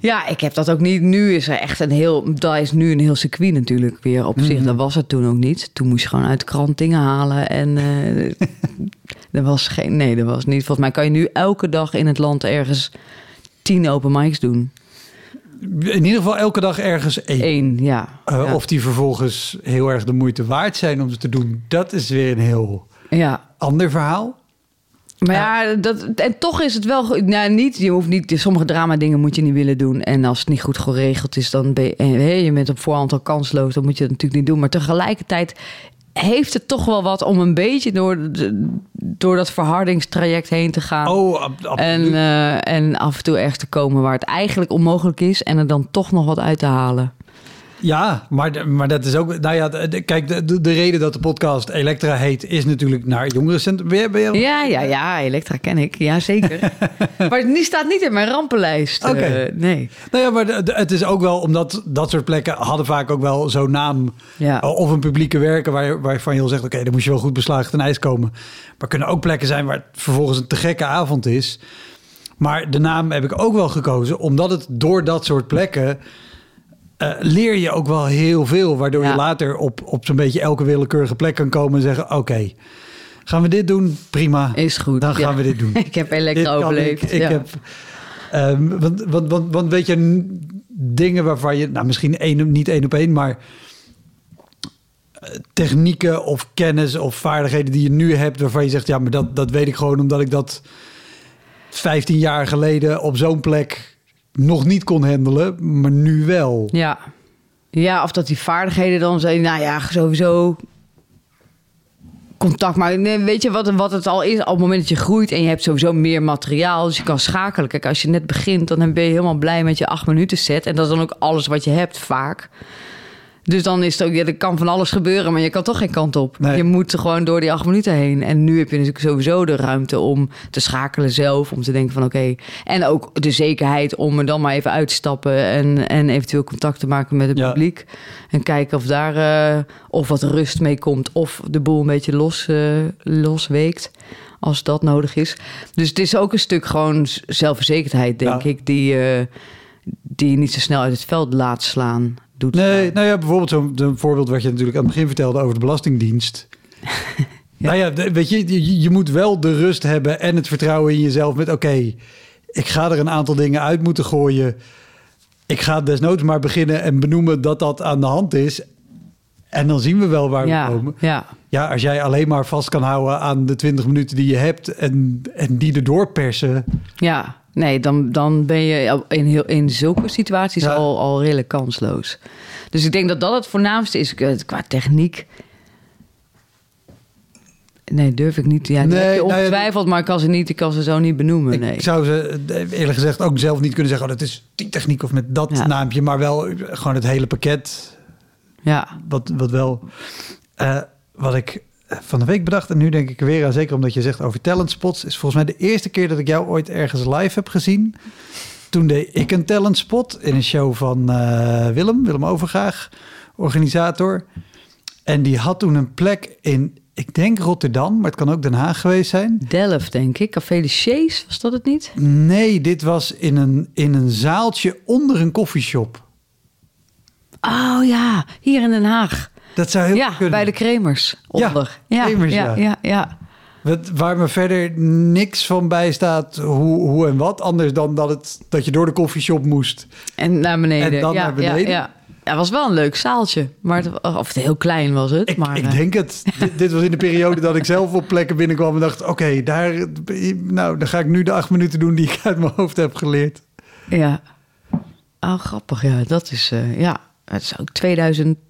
[SPEAKER 2] Ja, ik heb dat ook niet. Nu is er echt een heel. Dat is nu een heel circuit natuurlijk weer op zich.
[SPEAKER 1] Mhm.
[SPEAKER 2] Dat was het toen ook niet. Toen moest je gewoon uit de krant dingen halen. En eh er was geen. Nee, er was niet. Volgens mij kan je nu elke dag in het land ergens tien open mics doen.
[SPEAKER 1] in ieder geval elke dag ergens één.
[SPEAKER 2] Eén, ja.
[SPEAKER 1] Eh,
[SPEAKER 2] ja.
[SPEAKER 1] Of die vervolgens heel erg de moeite waard zijn om ze te doen, dat is weer een heel
[SPEAKER 2] ja.
[SPEAKER 1] ander verhaal.
[SPEAKER 2] Maar ja, dat, en toch is het wel goed. Nou, niet, je hoeft niet, sommige drama dingen moet je niet willen doen. En als het niet goed geregeld is, dan ben je, eh, je bent op voorhand al kansloos. Dan moet je het natuurlijk niet doen. Maar tegelijkertijd heeft het toch wel wat om een beetje door, de, door dat verhardingstraject heen te gaan.
[SPEAKER 1] Oh, absoluut.
[SPEAKER 2] en, eh, en af en toe ergens te komen waar het eigenlijk onmogelijk is. En er dan toch nog wat uit te halen.
[SPEAKER 1] Ja, maar, maar dat is ook... Nou ja, kijk, de, de, de reden dat de podcast Elektra heet... is natuurlijk naar jongerencentrum. Ben ben je
[SPEAKER 2] Ja, ja, ja, Elektra ken ik. Ja, zeker. maar die staat niet in mijn rampenlijst.
[SPEAKER 1] Oké.
[SPEAKER 2] Eh, nee.
[SPEAKER 1] Nou ja, maar de- het is ook wel... omdat dat soort plekken hadden vaak ook wel zo'n naam...
[SPEAKER 2] Ja.
[SPEAKER 1] of een publieke werken waar, waarvan je al zegt... oké, dan moet je wel goed beslagen ten ijs komen. Maar kunnen ook plekken zijn waar het vervolgens een te gekke avond is. Maar de naam heb ik ook wel gekozen... omdat het door dat soort plekken... eh, leer je ook wel heel veel. Waardoor
[SPEAKER 2] Ja.
[SPEAKER 1] je later op, op zo'n beetje elke willekeurige plek kan komen en zeggen... oké, gaan we dit doen? Prima.
[SPEAKER 2] Is goed.
[SPEAKER 1] Dan gaan
[SPEAKER 2] ja.
[SPEAKER 1] we dit doen.
[SPEAKER 2] ik heb
[SPEAKER 1] kan
[SPEAKER 2] overleefd.
[SPEAKER 1] Ik, ik
[SPEAKER 2] ja.
[SPEAKER 1] heb, ehm, want, want, want, want weet je, dingen waarvan je, nou misschien één, niet één op één, maar eh, technieken of kennis of vaardigheden die je nu hebt, waarvan je zegt, ja, maar dat, dat weet ik gewoon omdat ik dat 15 jaar geleden op zo'n plek nog niet kon handelen, maar nu wel.
[SPEAKER 2] Ja. ja, of dat die vaardigheden dan zijn. Nou ja, sowieso contact. Maar weet je wat, wat het al is? Op het moment dat je groeit en je hebt sowieso meer materiaal, dus je kan schakelen. Kijk, als je net begint, dan ben je helemaal blij met je acht minuten set. En dat is dan ook alles wat je hebt, vaak. Dus dan is het ook, ja, er kan van alles gebeuren, maar je kan toch geen kant op.
[SPEAKER 1] Nee.
[SPEAKER 2] Je moet gewoon door die acht minuten heen. En nu heb je natuurlijk sowieso de ruimte om te schakelen zelf. Om te denken van oké. En ook de zekerheid om er dan maar even uit te stappen. En, en eventueel contact te maken met het
[SPEAKER 1] Ja.
[SPEAKER 2] publiek. En kijken of daar eh, of wat rust mee komt. Of de boel een beetje los, eh, losweekt. Als dat nodig is. Dus het is ook een stuk gewoon zelfverzekerdheid, denk
[SPEAKER 1] Ja.
[SPEAKER 2] ik. Die, eh, die je niet zo snel uit het veld laat slaan. Doet
[SPEAKER 1] Nee, nou ja, bijvoorbeeld zo'n voorbeeld wat je natuurlijk aan het begin vertelde over de Belastingdienst. Nou ja, weet je, je, je moet wel de rust hebben en het vertrouwen in jezelf met oké, ik ga er een aantal dingen uit moeten gooien. Ik ga desnoods maar beginnen en benoemen dat dat aan de hand is. En dan zien we wel waar
[SPEAKER 2] ja,
[SPEAKER 1] we komen.
[SPEAKER 2] ja.
[SPEAKER 1] Ja, als jij alleen maar vast kan houden aan de 20 minuten die je hebt en, en die erdoor persen.
[SPEAKER 2] Ja, nee, dan, dan ben je in, heel, in zulke situaties
[SPEAKER 1] Ja.
[SPEAKER 2] al, al redelijk kansloos. Dus ik denk dat dat het voornaamste is eh, qua techniek. Nee, durf ik niet. Ja,
[SPEAKER 1] Nee,
[SPEAKER 2] je
[SPEAKER 1] nou
[SPEAKER 2] ongetwijfeld, maar ik kan ze niet, ik kan ze zo niet benoemen.
[SPEAKER 1] Ik
[SPEAKER 2] Nee.
[SPEAKER 1] zou ze eh, eerlijk gezegd ook zelf niet kunnen zeggen... oh, dat is die techniek of met dat
[SPEAKER 2] Ja.
[SPEAKER 1] naampje. Maar wel eh, gewoon het hele pakket
[SPEAKER 2] Ja,
[SPEAKER 1] Wat, wat wel. wat ik van de week bedacht. En nu denk ik er weer aan. Zeker omdat je zegt over talentspots. Is volgens mij de eerste keer dat ik jou ooit ergens live heb gezien. Toen deed ik een talentspot in een show van eh, Willem. Willem Overgaag, organisator. En die had toen een plek in, ik denk Rotterdam. Maar het kan ook Den Haag geweest zijn.
[SPEAKER 2] Delft denk ik. Café de Chase, was dat het niet?
[SPEAKER 1] Nee, dit was in een, in een zaaltje onder een koffieshop.
[SPEAKER 2] Oh ja, hier in Den Haag.
[SPEAKER 1] Dat zou heel
[SPEAKER 2] Ja,
[SPEAKER 1] goed kunnen.
[SPEAKER 2] bij de Kremers. Onder. Ja,
[SPEAKER 1] Kremers,
[SPEAKER 2] ja,
[SPEAKER 1] ja.
[SPEAKER 2] ja, ja.
[SPEAKER 1] Wat, waar me verder niks van bij staat hoe, hoe en wat. Anders dan dat, het, dat je door de koffieshop moest.
[SPEAKER 2] En naar beneden.
[SPEAKER 1] En dan
[SPEAKER 2] ja,
[SPEAKER 1] naar beneden?
[SPEAKER 2] Ja, ja. Het was wel een leuk zaaltje. Maar het, of het heel klein was het.
[SPEAKER 1] Ik,
[SPEAKER 2] maar,
[SPEAKER 1] ik
[SPEAKER 2] eh,
[SPEAKER 1] denk het. dit, dit was in de periode dat ik zelf op plekken binnenkwam en dacht... oké, daar, nou, dan ga ik nu de acht minuten doen die ik uit mijn hoofd heb geleerd.
[SPEAKER 2] Ja. Oh, grappig. Ja, dat is... eh, ja, het is ook 2010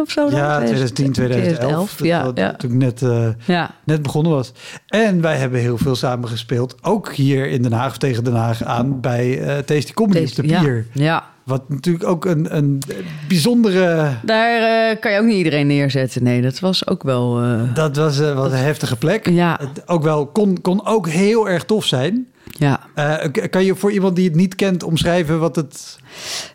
[SPEAKER 2] of zo dan?
[SPEAKER 1] Ja, 2010, 2011. dat-
[SPEAKER 2] Ja,
[SPEAKER 1] dat-
[SPEAKER 2] ja.
[SPEAKER 1] Toen ik net, eh,
[SPEAKER 2] ja.
[SPEAKER 1] net begonnen was. En wij hebben heel veel samen gespeeld. Ook hier in Den Haag tegen Den Haag aan bij eh Tasty Comedy op de pier.
[SPEAKER 2] Ja.
[SPEAKER 1] Wat natuurlijk ook een, een bijzondere...
[SPEAKER 2] Daar eh, kan je ook niet iedereen neerzetten. Nee, dat was ook wel...
[SPEAKER 1] Dat was, was een heftige plek.
[SPEAKER 2] Ja.
[SPEAKER 1] Het ook wel, kon, kon ook heel erg tof zijn.
[SPEAKER 2] ja.
[SPEAKER 1] Kan je voor iemand die het niet kent omschrijven wat het...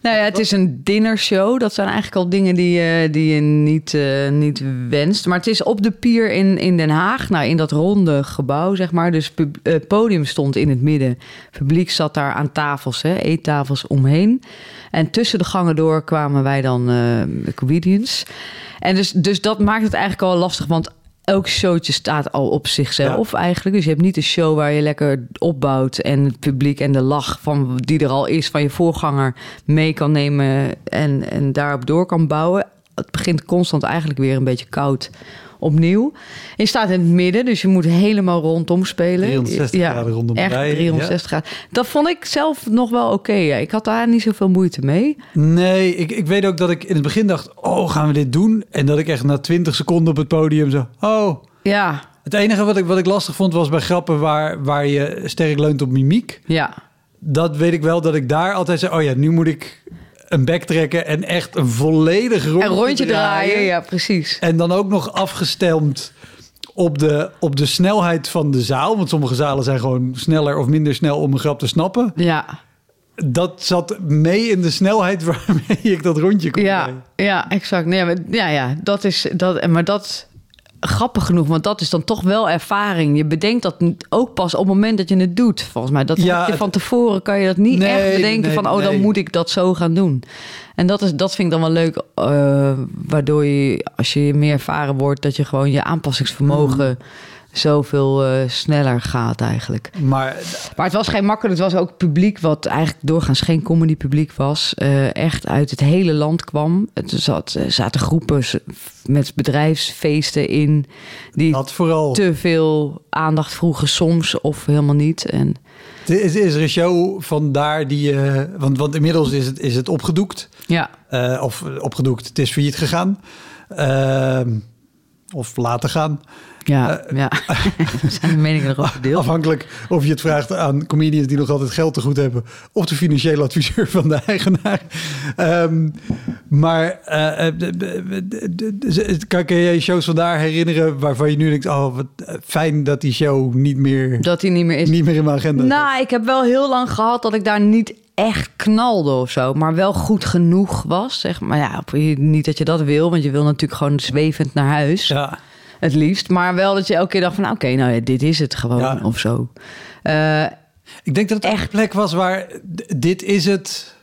[SPEAKER 2] Nou ja, het is een dinnershow. Dat zijn eigenlijk al dingen die, je- die je niet, eh, niet wenst. Maar het is op de pier in, in Den Haag. Nou, in dat ronde gebouw, zeg maar. Dus pub- eh, podium stond in het midden. Publiek zat daar aan tafels, hè, eettafels omheen. En tussen de gangen door kwamen wij dan comedians. En dus, dus dat maakt het eigenlijk al lastig. Want elk showtje staat al op zichzelf eigenlijk. Dus je hebt niet een show waar je lekker opbouwt... en het publiek en de lach van die er al is van je voorganger... mee kan nemen en, en daarop door kan bouwen. Het begint constant eigenlijk weer een beetje koud opnieuw. Je staat in het midden, dus je moet helemaal rondom spelen.
[SPEAKER 1] 360 graden rondom
[SPEAKER 2] echt
[SPEAKER 1] rijden,
[SPEAKER 2] 360 graden. Dat vond ik zelf nog wel oké. Ik had daar niet zoveel moeite mee.
[SPEAKER 1] Nee, ik, ik weet ook dat ik in het begin dacht, oh, gaan we dit doen? En dat ik echt na 20 seconden op het podium zo, oh.
[SPEAKER 2] Ja,
[SPEAKER 1] Het enige wat ik, wat ik lastig vond was bij grappen waar, waar je sterk leunt op mimiek.
[SPEAKER 2] ja,
[SPEAKER 1] Dat weet ik wel, dat ik daar altijd zei, oh ja, nu moet ik een bek trekken en echt een volledig rondje,
[SPEAKER 2] een rondje draaien. Ja, precies.
[SPEAKER 1] En dan ook nog afgestemd op de, op de snelheid van de zaal. Want sommige zalen zijn gewoon sneller of minder snel om een grap te snappen.
[SPEAKER 2] Ja,
[SPEAKER 1] Dat zat mee in de snelheid waarmee ik dat rondje kon
[SPEAKER 2] ja,
[SPEAKER 1] draaien.
[SPEAKER 2] ja, exact. Nee, maar, ja, ja, dat is dat. Maar dat grappig genoeg, want dat is dan toch wel ervaring. Je bedenkt dat ook pas op het moment dat je het doet. Volgens mij, dat
[SPEAKER 1] Ja,
[SPEAKER 2] je van tevoren kan je dat niet
[SPEAKER 1] Nee,
[SPEAKER 2] echt bedenken
[SPEAKER 1] nee,
[SPEAKER 2] van, oh, dan moet ik dat zo gaan doen. En dat is dat vind ik dan wel leuk, eh, waardoor je als je meer ervaren wordt, dat je gewoon je aanpassingsvermogen
[SPEAKER 1] Mm.
[SPEAKER 2] Zoveel eh, sneller gaat eigenlijk.
[SPEAKER 1] Maar
[SPEAKER 2] Maar het was geen makkelijk. Het was ook publiek wat eigenlijk doorgaans geen comedy publiek was. eh, echt uit het hele land kwam. Het zat, er zaten groepen met bedrijfsfeesten in. Die
[SPEAKER 1] dat vooral.
[SPEAKER 2] te veel aandacht vroegen soms of helemaal niet. En
[SPEAKER 1] Is, is er een show van daar die... eh, want, want inmiddels is het, is het opgedoekt.
[SPEAKER 2] ja,
[SPEAKER 1] Eh, of eh, opgedoekt, het is failliet gegaan. Ehm, of laten gaan.
[SPEAKER 2] ja, ja. Er zijn de meningen erover verdeeld.
[SPEAKER 1] Afhankelijk of je het vraagt aan comedians die nog altijd geld te goed hebben. Of de financiële adviseur van de eigenaar. Ehm, maar eh, eh, de- kan je je shows van daar herinneren waarvan je nu denkt... oh, wat eh, fijn dat die show niet meer,
[SPEAKER 2] Dat hij niet meer is.
[SPEAKER 1] niet meer in mijn agenda.
[SPEAKER 2] Nou, ik heb wel heel lang gehad dat ik daar niet echt knalde of zo, maar wel goed genoeg was. Zeg maar ja, niet dat je dat wil, want je wil natuurlijk gewoon zwevend naar huis.
[SPEAKER 1] Ja,
[SPEAKER 2] Het liefst. Maar wel dat je elke keer dacht van... nou, oké, nou ja, dit is het gewoon
[SPEAKER 1] Ja.
[SPEAKER 2] of zo. Eh,
[SPEAKER 1] ik denk dat het echt een plek was waar dit is het...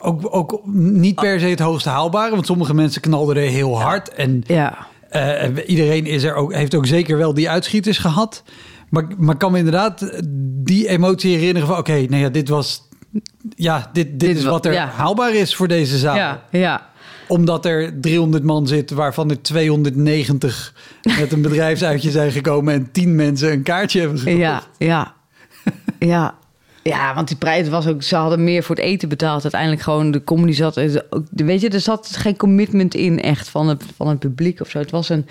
[SPEAKER 1] Ook, ook niet per se het hoogste haalbare, want sommige mensen knalden er heel hard. En
[SPEAKER 2] ja,
[SPEAKER 1] Eh, iedereen is er ook, heeft ook zeker wel die uitschieters gehad. Maar, maar kan me inderdaad die emotie herinneren van... oké, nou ja, dit was... Ja, dit, dit,
[SPEAKER 2] Dit
[SPEAKER 1] is
[SPEAKER 2] wa-
[SPEAKER 1] wat er
[SPEAKER 2] ja.
[SPEAKER 1] haalbaar is voor deze zaal.
[SPEAKER 2] ja, ja.
[SPEAKER 1] Omdat er 300 man zit, waarvan er 290 met een bedrijfsuitje zijn gekomen... en 10 mensen een kaartje hebben gekocht.
[SPEAKER 2] Ja, ja. Ja. Ja, want die prijs was ook... Ze hadden meer voor het eten betaald. Uiteindelijk gewoon de comedy zat... eh, Weet je, er zat geen commitment in echt van het, van het publiek of zo. Het was een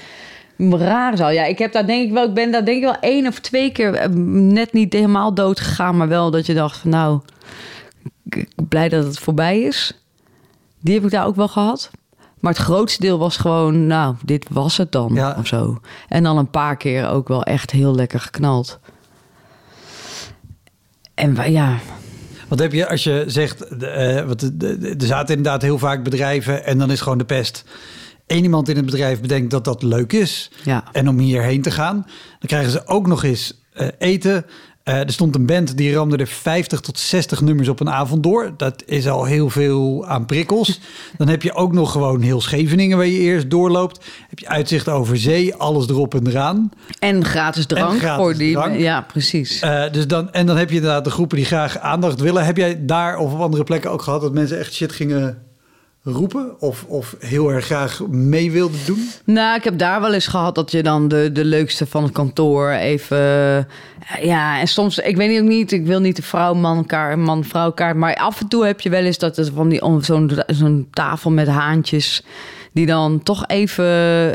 [SPEAKER 2] rare zaal. Ja, ik heb daar denk ik wel... Ik ben daar denk ik wel één of twee keer eh, net niet helemaal dood gegaan. Maar wel dat je dacht van nou... ik blij dat het voorbij is. Die heb ik daar ook wel gehad. Maar het grootste deel was gewoon, nou, dit was het dan
[SPEAKER 1] Ja.
[SPEAKER 2] of zo. En dan een paar keer ook wel echt heel lekker geknald. En ja,
[SPEAKER 1] Wat heb je als je zegt... eh, de- er zaten inderdaad heel vaak bedrijven... en dan is gewoon de pest. Eén iemand in het bedrijf bedenkt dat dat leuk is...
[SPEAKER 2] ja,
[SPEAKER 1] En om hierheen te gaan, dan krijgen ze ook nog eens eh, eten. Eh, er stond een band die ramde er 50 tot 60 nummers op een avond door. Dat is al heel veel aan prikkels. Dan heb je ook nog gewoon heel Scheveningen waar je eerst doorloopt. Heb je uitzicht over zee, alles erop en eraan.
[SPEAKER 2] en gratis drank
[SPEAKER 1] gratis
[SPEAKER 2] voor die.
[SPEAKER 1] drank.
[SPEAKER 2] Ja, precies.
[SPEAKER 1] Eh, dus dan, en dan heb je inderdaad de groepen die graag aandacht willen. Heb jij daar of op andere plekken ook gehad dat mensen echt shit gingen roepen? Of, of heel erg graag mee wilden doen?
[SPEAKER 2] Nou, ik heb daar wel eens gehad dat je dan de, de leukste van het kantoor even... eh, Ja, en soms, ik weet ook niet, ik wil niet de vrouw-man kaart, man-vrouw kaart... maar af en toe heb je wel eens dat het van die zo'n zo'n tafel met haantjes... die dan toch even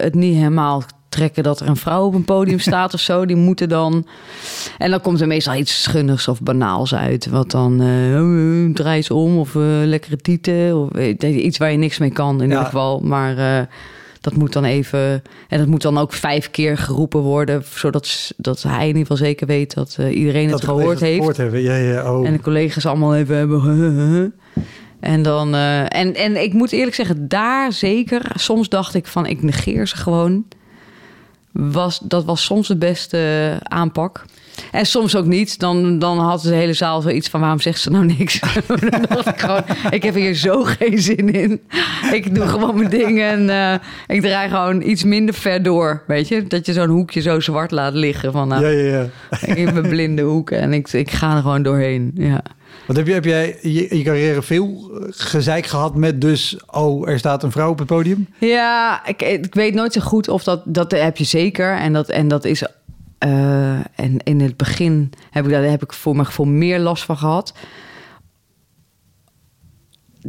[SPEAKER 2] het niet helemaal trekken dat er een vrouw op een podium staat of zo. Die moeten dan... En dan komt er meestal iets schunnigs of banaals uit. Wat dan, draai eens om of eh, lekkere tieten. Of iets waar je niks mee kan in
[SPEAKER 1] Ja.
[SPEAKER 2] ieder geval. Maar dat moet dan even... En dat moet dan ook vijf keer geroepen worden... zodat dat hij in ieder geval zeker weet dat iedereen
[SPEAKER 1] dat
[SPEAKER 2] het gehoord heeft.
[SPEAKER 1] gehoord hebben. Ja, ja, oh.
[SPEAKER 2] En de collega's allemaal even hebben. En dan. en, en ik moet eerlijk zeggen, daar zeker. Soms dacht ik van ik negeer ze gewoon. Was, dat was soms de beste aanpak. En soms ook niet. Dan, dan had de hele zaal zoiets van... waarom zegt ze nou niks? dan dacht ik gewoon... ik heb hier zo geen zin in. Ik doe gewoon mijn dingen en uh, ik draai gewoon iets minder ver door. Weet je? Dat je zo'n hoekje zo zwart laat liggen. Van, nou,
[SPEAKER 1] ja, ja,
[SPEAKER 2] ja. in mijn blinde hoek. En ik, ik ga er gewoon doorheen, ja.
[SPEAKER 1] Wat heb, je, heb jij je, je carrière veel gezeik gehad met dus... oh, er staat een vrouw op het podium?
[SPEAKER 2] Ja, ik, ik weet nooit zo goed of dat... dat heb je zeker. En dat, en dat is... Uh, en in het begin heb ik, daar heb ik voor mijn gevoel meer last van gehad.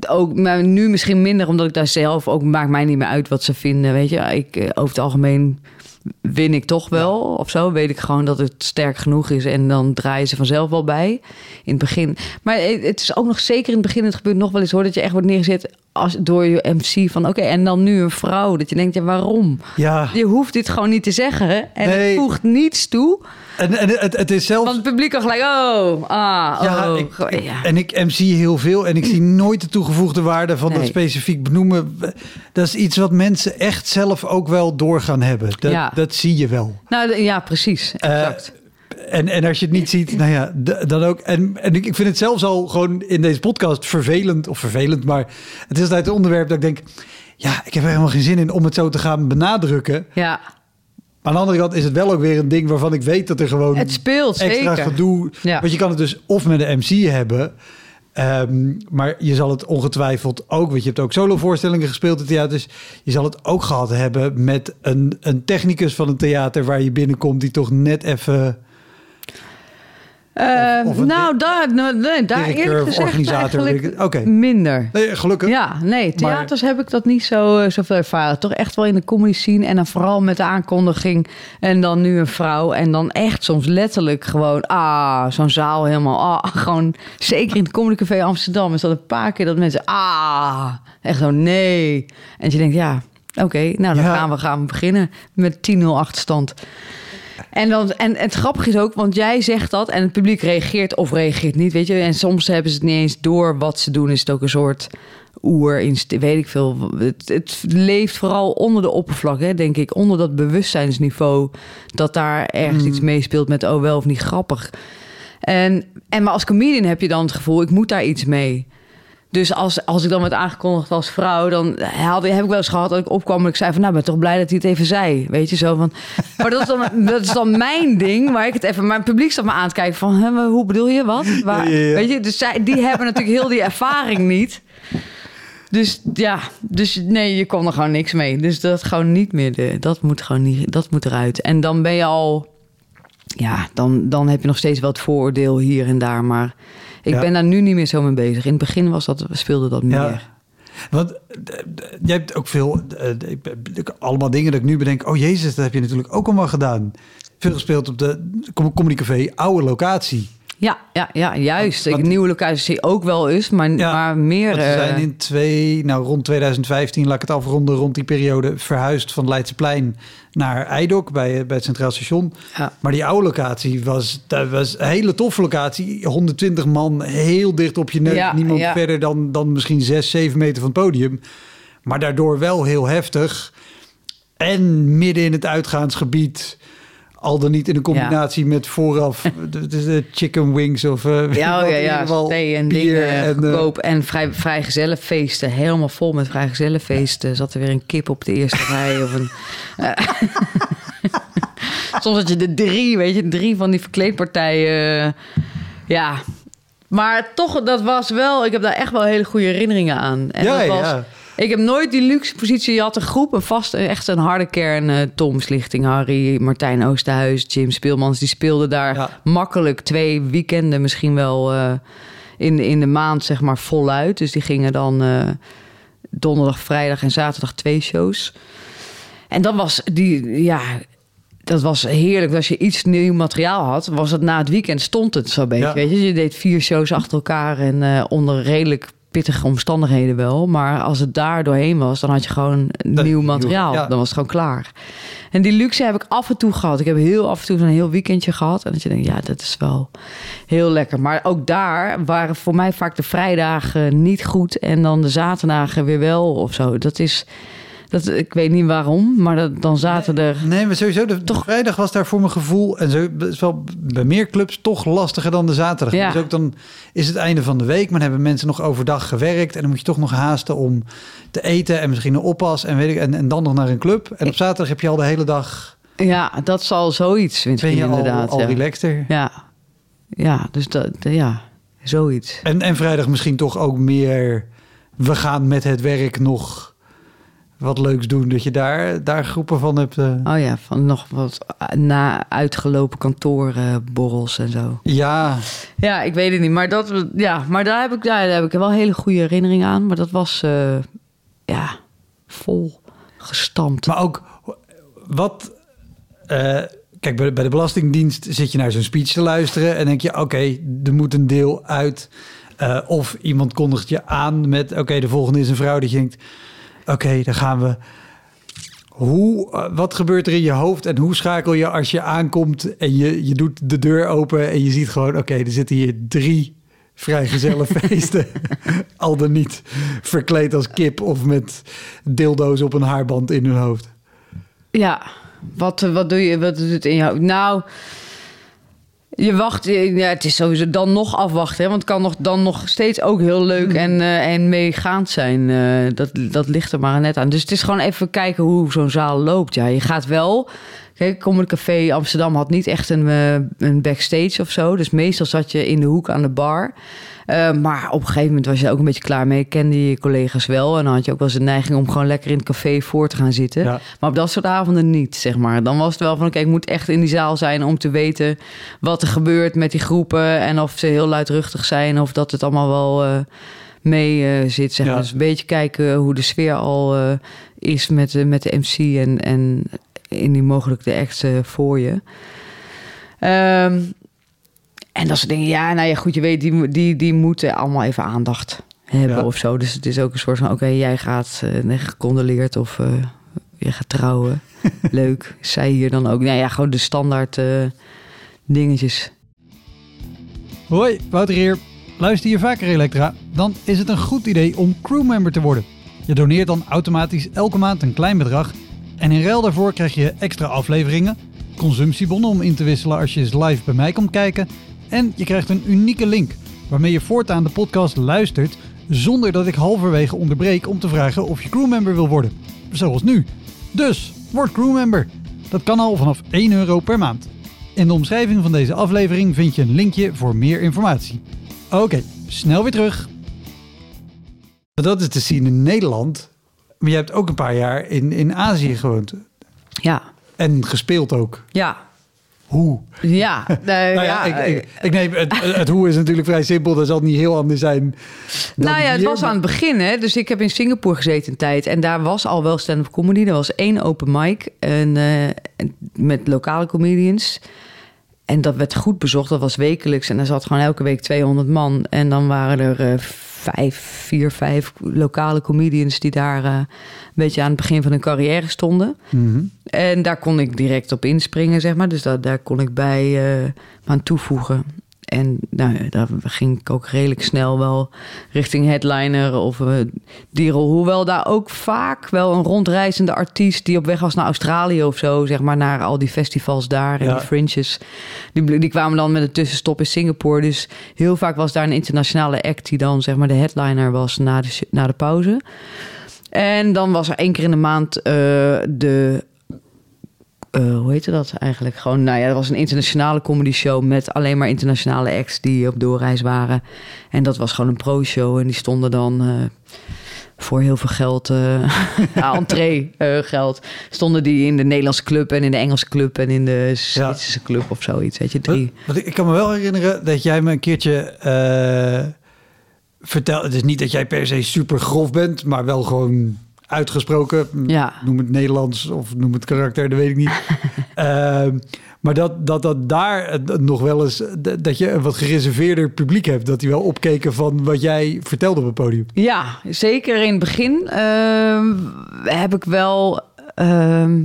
[SPEAKER 2] Ook, maar nu misschien minder, omdat ik daar zelf ook... maakt mij niet meer uit wat ze vinden, weet je. Ik, eh, over het algemeen win ik toch wel of zo. Weet ik gewoon dat het sterk genoeg is en dan draaien ze vanzelf wel bij in het begin. Maar het is ook nog zeker in het begin, het gebeurt nog wel eens hoor, dat je echt wordt neergezet als, door je MC van oké, en dan nu een vrouw. Dat je denkt, ja, waarom?
[SPEAKER 1] Ja.
[SPEAKER 2] Je hoeft dit gewoon niet te zeggen en het voegt niets toe.
[SPEAKER 1] En, en het, het is zelfs...
[SPEAKER 2] Want het publiek al gelijk, oh, ah,
[SPEAKER 1] ja,
[SPEAKER 2] oh.
[SPEAKER 1] Ik, ja. En ik MC heel veel en ik zie nooit de toegevoegde waarde van dat specifiek benoemen. Dat is iets wat mensen echt zelf ook wel doorgaan hebben. Dat, ja. dat zie je wel.
[SPEAKER 2] Nou ja, precies. Exact. Uh,
[SPEAKER 1] en, en als je het niet ziet, nou ja, dan ook. En, en ik vind het zelfs al gewoon in deze podcast vervelend, of vervelend, maar het is altijd een onderwerp dat ik denk, ja, ik heb er helemaal geen zin in om het zo te gaan benadrukken.
[SPEAKER 2] Ja.
[SPEAKER 1] Maar aan de andere kant is het wel ook weer een ding waarvan ik weet dat er gewoon
[SPEAKER 2] het speelt,
[SPEAKER 1] extra
[SPEAKER 2] zeker.
[SPEAKER 1] gedoe. Ja. Want je kan het dus of met een MC hebben. Um, maar je zal het ongetwijfeld ook, want je hebt ook solo-voorstellingen gespeeld in theaters. Je zal het ook gehad hebben met een, een technicus van een theater waar je binnenkomt die toch net even
[SPEAKER 2] uh, of, of nou, daar, nee, daar eerlijk gezegd eigenlijk
[SPEAKER 1] okay.
[SPEAKER 2] minder.
[SPEAKER 1] Nee, gelukkig.
[SPEAKER 2] Ja, nee, theaters heb ik dat niet zo uh, zoveel ervaren. Toch echt wel in de comedy scene en dan vooral met de aankondiging en dan nu een vrouw en dan echt soms letterlijk gewoon ah, zo'n zaal helemaal ah, gewoon zeker in het Comedy Café Amsterdam is dat een paar keer dat mensen ah, echt zo nee. En je denkt ja, oké, nou dan gaan we gaan we beginnen met 10-0 achterstand. En, dan, en, het grappige is ook, want jij zegt dat en het publiek reageert of reageert niet, weet je. En soms hebben ze het niet eens door wat ze doen. Is het ook een soort oer, weet ik veel. Het, het leeft vooral onder de oppervlak, hè, denk ik. Onder dat bewustzijnsniveau. Dat daar ergens mm. iets meespeelt met, oh wel of niet grappig. En, en maar als comedian heb je dan het gevoel, ik moet daar iets mee. Dus als, als ik dan werd aangekondigd als vrouw, dan had, heb ik wel eens gehad dat ik opkwam en ik zei van, nou, ben toch blij dat hij het even zei. Weet je zo van. Maar dat is dan, dat is dan mijn ding, waar ik het even. Mijn publiek staat me aan te kijken van, hoe bedoel je wat? Waar, Weet je, dus zij, die hebben natuurlijk heel die ervaring niet. Dus ja, dus nee, je kon er gewoon niks mee. Dus dat gewoon niet meer. De, dat moet gewoon niet, dat moet eruit. En dan ben je al, ja, dan, dan heb je nog steeds wel het vooroordeel hier en daar, maar ik ben daar nu niet meer zo mee bezig. In het begin was dat, speelde dat meer. Ja.
[SPEAKER 1] Want eh, jij hebt ook veel, uh, allemaal dingen dat ik nu bedenk. Oh jezus, dat heb je natuurlijk ook allemaal gedaan. Veel gespeeld op de Comedy Café, oude locatie.
[SPEAKER 2] Ja, ja, ja juist. Wat, nieuwe locatie ook wel is, maar, maar meer...
[SPEAKER 1] We zijn in twee, nou, rond 2015, laat ik het afronden, rond die periode... verhuisd van Leidseplein naar Eidok bij, bij het Centraal Station. Ja. Maar die oude locatie was, dat was een hele toffe locatie. 120 man, heel dicht op je neus. Niemand verder dan, dan misschien 6, 7 meter van het podium. Maar daardoor wel heel heftig. En midden in het uitgaansgebied al dan niet in een combinatie met vooraf de, de, chicken wings of uh,
[SPEAKER 2] ja, oh ja, ja, thee en dingen en, uh, en vrij, vrijgezellenfeesten. Helemaal vol met vrijgezellenfeesten. Zat er weer een kip op de eerste rij of een uh, soms had je de drie weet je drie van die verkleedpartijen. Ja maar toch dat was wel ik heb daar echt wel hele goede herinneringen aan. En
[SPEAKER 1] ja,
[SPEAKER 2] dat was,
[SPEAKER 1] ja
[SPEAKER 2] ik heb nooit die luxe positie. Je had een groep, een vast, echt een harde kern. Uh, Tom Slichting, Harry, Martijn Oosterhuis, Jim Speelmans. Die speelden daar makkelijk twee weekenden misschien wel uh, in, in de maand, zeg maar, voluit. Dus die gingen dan uh, donderdag, vrijdag en zaterdag twee shows. En dat was die, ja, dat was heerlijk. Als je iets nieuw materiaal had, was het na het weekend stond het zo beetje. Weet je? je deed vier shows achter elkaar en uh, onder redelijk pittige omstandigheden wel. Maar als het daar doorheen was, dan had je gewoon nieuw materiaal. Dan was het gewoon klaar. En die luxe heb ik af en toe gehad. Ik heb heel af en toe een heel weekendje gehad. En dat je denkt, ja, dat is wel heel lekker. Maar ook daar waren voor mij vaak de vrijdagen niet goed. En dan de zaterdagen weer wel of zo. Dat is Dat, ik weet niet waarom, maar dat, dan zaten er...
[SPEAKER 1] Nee, maar sowieso, de, vrijdag was daar voor mijn gevoel... en zo is wel bij meer clubs toch lastiger dan de zaterdag.
[SPEAKER 2] Ja.
[SPEAKER 1] Dus ook dan is het einde van de week... maar dan hebben mensen nog overdag gewerkt... en dan moet je toch nog haasten om te eten... en misschien een oppas en, weet ik, en, en dan nog naar een club. En op zaterdag heb je al de hele dag...
[SPEAKER 2] Ja, dat zal zoiets, vind
[SPEAKER 1] ben je al,
[SPEAKER 2] inderdaad.
[SPEAKER 1] al
[SPEAKER 2] ja.
[SPEAKER 1] relaxter.
[SPEAKER 2] Ja, ja dus dat, ja, zoiets.
[SPEAKER 1] En, en vrijdag misschien toch ook meer... we gaan met het werk nog wat leuks doen... dat je daar, daar groepen van hebt... eh.
[SPEAKER 2] Oh ja, van nog wat na uitgelopen kantoorborrels en zo.
[SPEAKER 1] Ja,
[SPEAKER 2] Ja, ik weet het niet, maar, dat, ja, maar daar, heb ik, daar heb ik wel hele goede herinnering aan. Maar dat was, eh, ja, vol gestampt.
[SPEAKER 1] Maar ook wat. eh, kijk, bij de, bij de Belastingdienst zit je naar zo'n speech te luisteren en denk je: oké, er moet een deel uit. Eh, of iemand kondigt je aan met: oké, de volgende is een vrouw. Dat je denkt: oké, dan gaan we. Hoe, eh, wat gebeurt er in je hoofd en hoe schakel je als je aankomt en je, je doet de deur open en je ziet gewoon: oké, er zitten hier drie vrijgezelle feesten. Al dan niet verkleed als kip of met dildo's op een haarband in hun hoofd.
[SPEAKER 2] Ja, wat, eh, wat doe je? Wat doet het in jou? Nou, je wacht. Ja, het is sowieso dan nog afwachten. Hè, want het kan nog, dan nog steeds ook heel leuk en, eh, en meegaand zijn. Eh, dat, dat ligt er maar net aan. Dus het is gewoon even kijken hoe zo'n zaal loopt. Ja, je gaat wel. Kijk, Comedy Café Amsterdam had niet echt een, eh, een backstage of zo. Dus meestal zat je in de hoek aan de bar. Eh, maar op een gegeven moment was je ook een beetje klaar mee. Kende je collega's wel. En dan had je ook wel eens de neiging om gewoon lekker in het café voor te gaan zitten.
[SPEAKER 1] Ja.
[SPEAKER 2] Maar op dat soort avonden niet, zeg maar. Dan was het wel van, oké, ik moet echt in die zaal zijn om te weten wat er gebeurt met die groepen. En of ze heel luidruchtig zijn of dat het allemaal wel eh, mee eh, zit. Zeg maar.
[SPEAKER 1] Ja.
[SPEAKER 2] Dus een beetje kijken hoe de sfeer al is met, de- met de MC en, en indien mogelijk de eh, voor je. Ehm, en dat soort dingen. Ja, nou ja, goed, je weet, die, die, die moeten allemaal even aandacht hebben
[SPEAKER 1] Ja.
[SPEAKER 2] of zo. Dus het is ook een soort van, oké, jij gaat uh, gecondoleerd of eh, je gaat trouwen. Leuk. Zij hier dan ook. Nou ja, gewoon de standaard eh, dingetjes.
[SPEAKER 1] Hoi, Wouter hier. Luister je vaker Elektra? Dan is het een goed idee om crewmember te worden. Je doneert dan automatisch elke maand een klein bedrag. En in ruil daarvoor krijg je extra afleveringen, consumptiebonnen om in te wisselen als je eens live bij mij komt kijken. En je krijgt een unieke link waarmee je voortaan de podcast luistert zonder dat ik halverwege onderbreek om te vragen of je crewmember wil worden. Zoals nu. Dus, word crewmember. Dat kan al vanaf 1 euro per maand. In de omschrijving van deze aflevering vind je een linkje voor meer informatie. Oké, snel weer terug. Dat is te zien in Nederland. Maar je hebt ook een paar jaar in, in Azië gewoond.
[SPEAKER 2] Ja,
[SPEAKER 1] En gespeeld ook.
[SPEAKER 2] ja,
[SPEAKER 1] Hoe?
[SPEAKER 2] ja. Nee,
[SPEAKER 1] Nou ja,
[SPEAKER 2] ja,
[SPEAKER 1] ik, ik, ik neem, het, het hoe is natuurlijk vrij simpel. Dat zal niet heel anders zijn.
[SPEAKER 2] Nou ja, het
[SPEAKER 1] hier,
[SPEAKER 2] was aan het begin, hè. Dus ik heb in Singapore gezeten een tijd. En daar was al wel stand-up comedy. Er was één open mic en, eh, en met lokale comedians. En dat werd goed bezocht. Dat was wekelijks. En er zat gewoon elke week 200 man. En dan waren er eh, vijf, vier, vijf lokale comedians... die daar eh, een beetje aan het begin van hun carrière stonden.
[SPEAKER 1] Mhm.
[SPEAKER 2] En daar kon ik direct op inspringen, zeg maar. Dus dat, daar kon ik bij eh, aan toevoegen. En nou, daar ging ik ook redelijk snel wel richting headliner of uh, Dierel. Hoewel daar ook vaak wel een rondreizende artiest... die op weg was naar Australië of zo, zeg maar... naar al die festivals daar en
[SPEAKER 1] Ja.
[SPEAKER 2] die fringes. Die, die kwamen dan met een tussenstop in Singapore. Dus heel vaak was daar een internationale act... die dan zeg maar de headliner was na de, na de pauze. En dan was er één keer in de maand eh, de eh, hoe heette dat eigenlijk? Gewoon, nou ja, dat was een internationale comedy show met alleen maar internationale acts die op doorreis waren. En dat was gewoon een pro-show en die stonden dan eh, voor heel veel geld, eh entree eh, geld, stonden die in de Nederlandse club en in de Engelse club en in de Zwitserse club of zoiets, weet je, drie.
[SPEAKER 1] Wat- wat ik, kan me wel herinneren dat jij me een keertje vertelde. Het is niet dat jij per se super grof bent, maar wel gewoon uitgesproken.
[SPEAKER 2] Ja.
[SPEAKER 1] Noem het Nederlands of noem het karakter, dat weet ik niet. Ehm, maar dat, dat dat daar nog wel eens dat je een wat gereserveerder publiek hebt, dat die wel opkeken van wat jij vertelde op het podium.
[SPEAKER 2] Ja, zeker in het begin ehm, heb ik wel. ehm,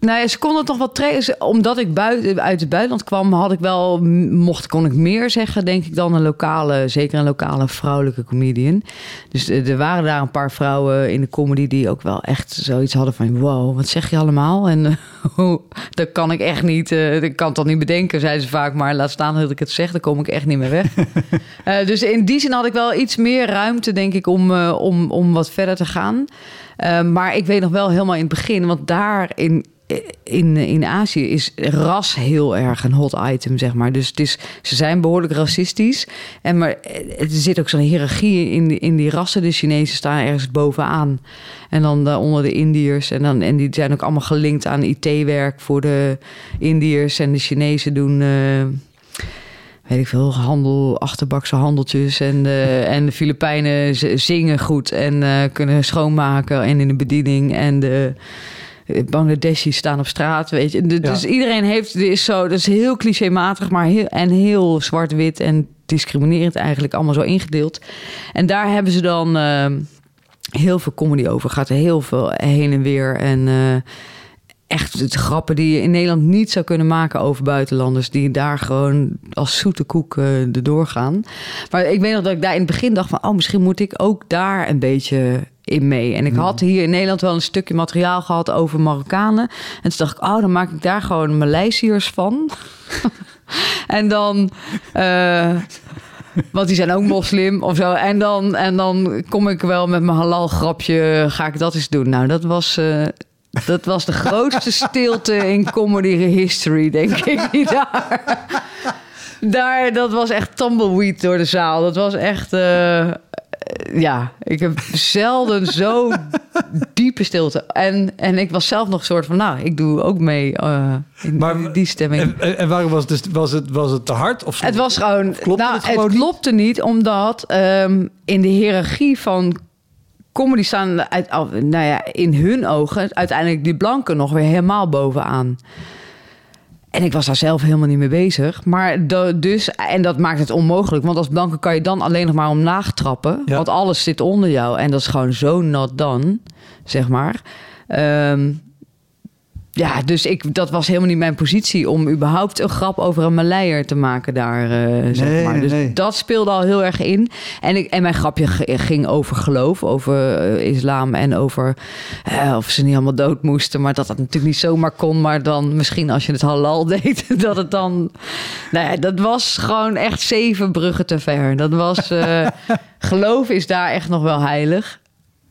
[SPEAKER 2] Nou ja, ze konden nog wel trekken. Omdat ik buiten, uit het buitenland kwam, had ik wel, mocht, kon ik meer zeggen, denk ik, dan een lokale, zeker een lokale vrouwelijke comedian. Dus eh, er waren daar een paar vrouwen in de comedy die ook wel echt zoiets hadden van, wow, wat zeg je allemaal? En uh, dat kan ik echt niet, uh, ik kan het dan niet bedenken, zeiden ze vaak, maar laat staan dat ik het zeg, dan kom ik echt niet meer weg. uh, dus in die zin had ik wel iets meer ruimte, denk ik, om, om, om wat verder te gaan. maar ik weet nog wel helemaal in het begin, want daar in in, Azië is ras heel erg een hot item, zeg maar. Dus het is, ze zijn behoorlijk racistisch. En maar er zit ook zo'n hiërarchie in, in die rassen. De Chinezen staan ergens bovenaan. En dan onder de Indiërs. En, dan, en die zijn ook allemaal gelinkt aan IT-werk voor de Indiërs. En de Chinezen doen... Uh, weet ik veel, handel, achterbakse handeltjes. En de, en de Filipijnen zingen goed en uh, kunnen schoonmaken en in de bediening. En de Bangladeshis staan op straat, weet je. Dus iedereen heeft, is zo, dat is heel clichématig, maar heel, en heel zwart-wit en discriminerend eigenlijk allemaal zo ingedeeld. En daar hebben ze dan uh, heel veel comedy over, gaat er heel veel heen en weer en... Uh, echt de grappen die je in Nederland niet zou kunnen maken over buitenlanders. Die daar gewoon als zoete koek uh, erdoor gaan. Maar ik weet nog dat ik daar in het begin dacht van... oh, misschien moet ik ook daar een beetje in mee. En ik
[SPEAKER 1] Hmm.
[SPEAKER 2] had hier in Nederland wel een stukje materiaal gehad over Marokkanen. En toen dacht ik, oh, dan maak ik daar gewoon Maleisiërs van. en dan... Uh, want die zijn ook moslim of zo. En dan, en dan kom ik wel met mijn halal grapje, ga ik dat eens doen. Nou, dat was... Uh, dat was de grootste stilte in comedy history, denk ik. Die daar, daar, dat was echt tumbleweed door de zaal. Dat was echt... Uh, ja, ik heb zelden zo diepe stilte. En, en ik was zelf nog een soort van, nou, ik doe ook mee uh, in maar, die stemming.
[SPEAKER 1] En, en waarom was het, dus, was het, was het te hard? Of
[SPEAKER 2] het was gewoon,
[SPEAKER 1] klopte
[SPEAKER 2] nou,
[SPEAKER 1] het, gewoon
[SPEAKER 2] het klopte niet, omdat um, in de hiërarchie van comedy staan, uit, nou ja, in hun ogen uiteindelijk die blanken nog weer helemaal bovenaan. En ik was daar zelf helemaal niet mee bezig. Maar de, dus, en dat maakt het onmogelijk. Want als blanke kan je dan alleen nog maar omlaag trappen. Ja. Want alles zit onder jou. En dat is gewoon zo not done, zeg maar. Um, ja, dus ik, dat was helemaal niet mijn positie om überhaupt een grap over een Maleier te maken daar, uh, zeg
[SPEAKER 1] nee,
[SPEAKER 2] maar. Dus
[SPEAKER 1] nee.
[SPEAKER 2] dat speelde al heel erg in. En, ik, en mijn grapje ging over geloof, over uh, islam en over uh, of ze niet allemaal dood moesten. Maar dat dat natuurlijk niet zomaar kon. Maar dan misschien als je het halal deed, dat het dan... Nou ja, dat was gewoon echt zeven bruggen te ver. Dat was... geloof is daar echt nog wel heilig.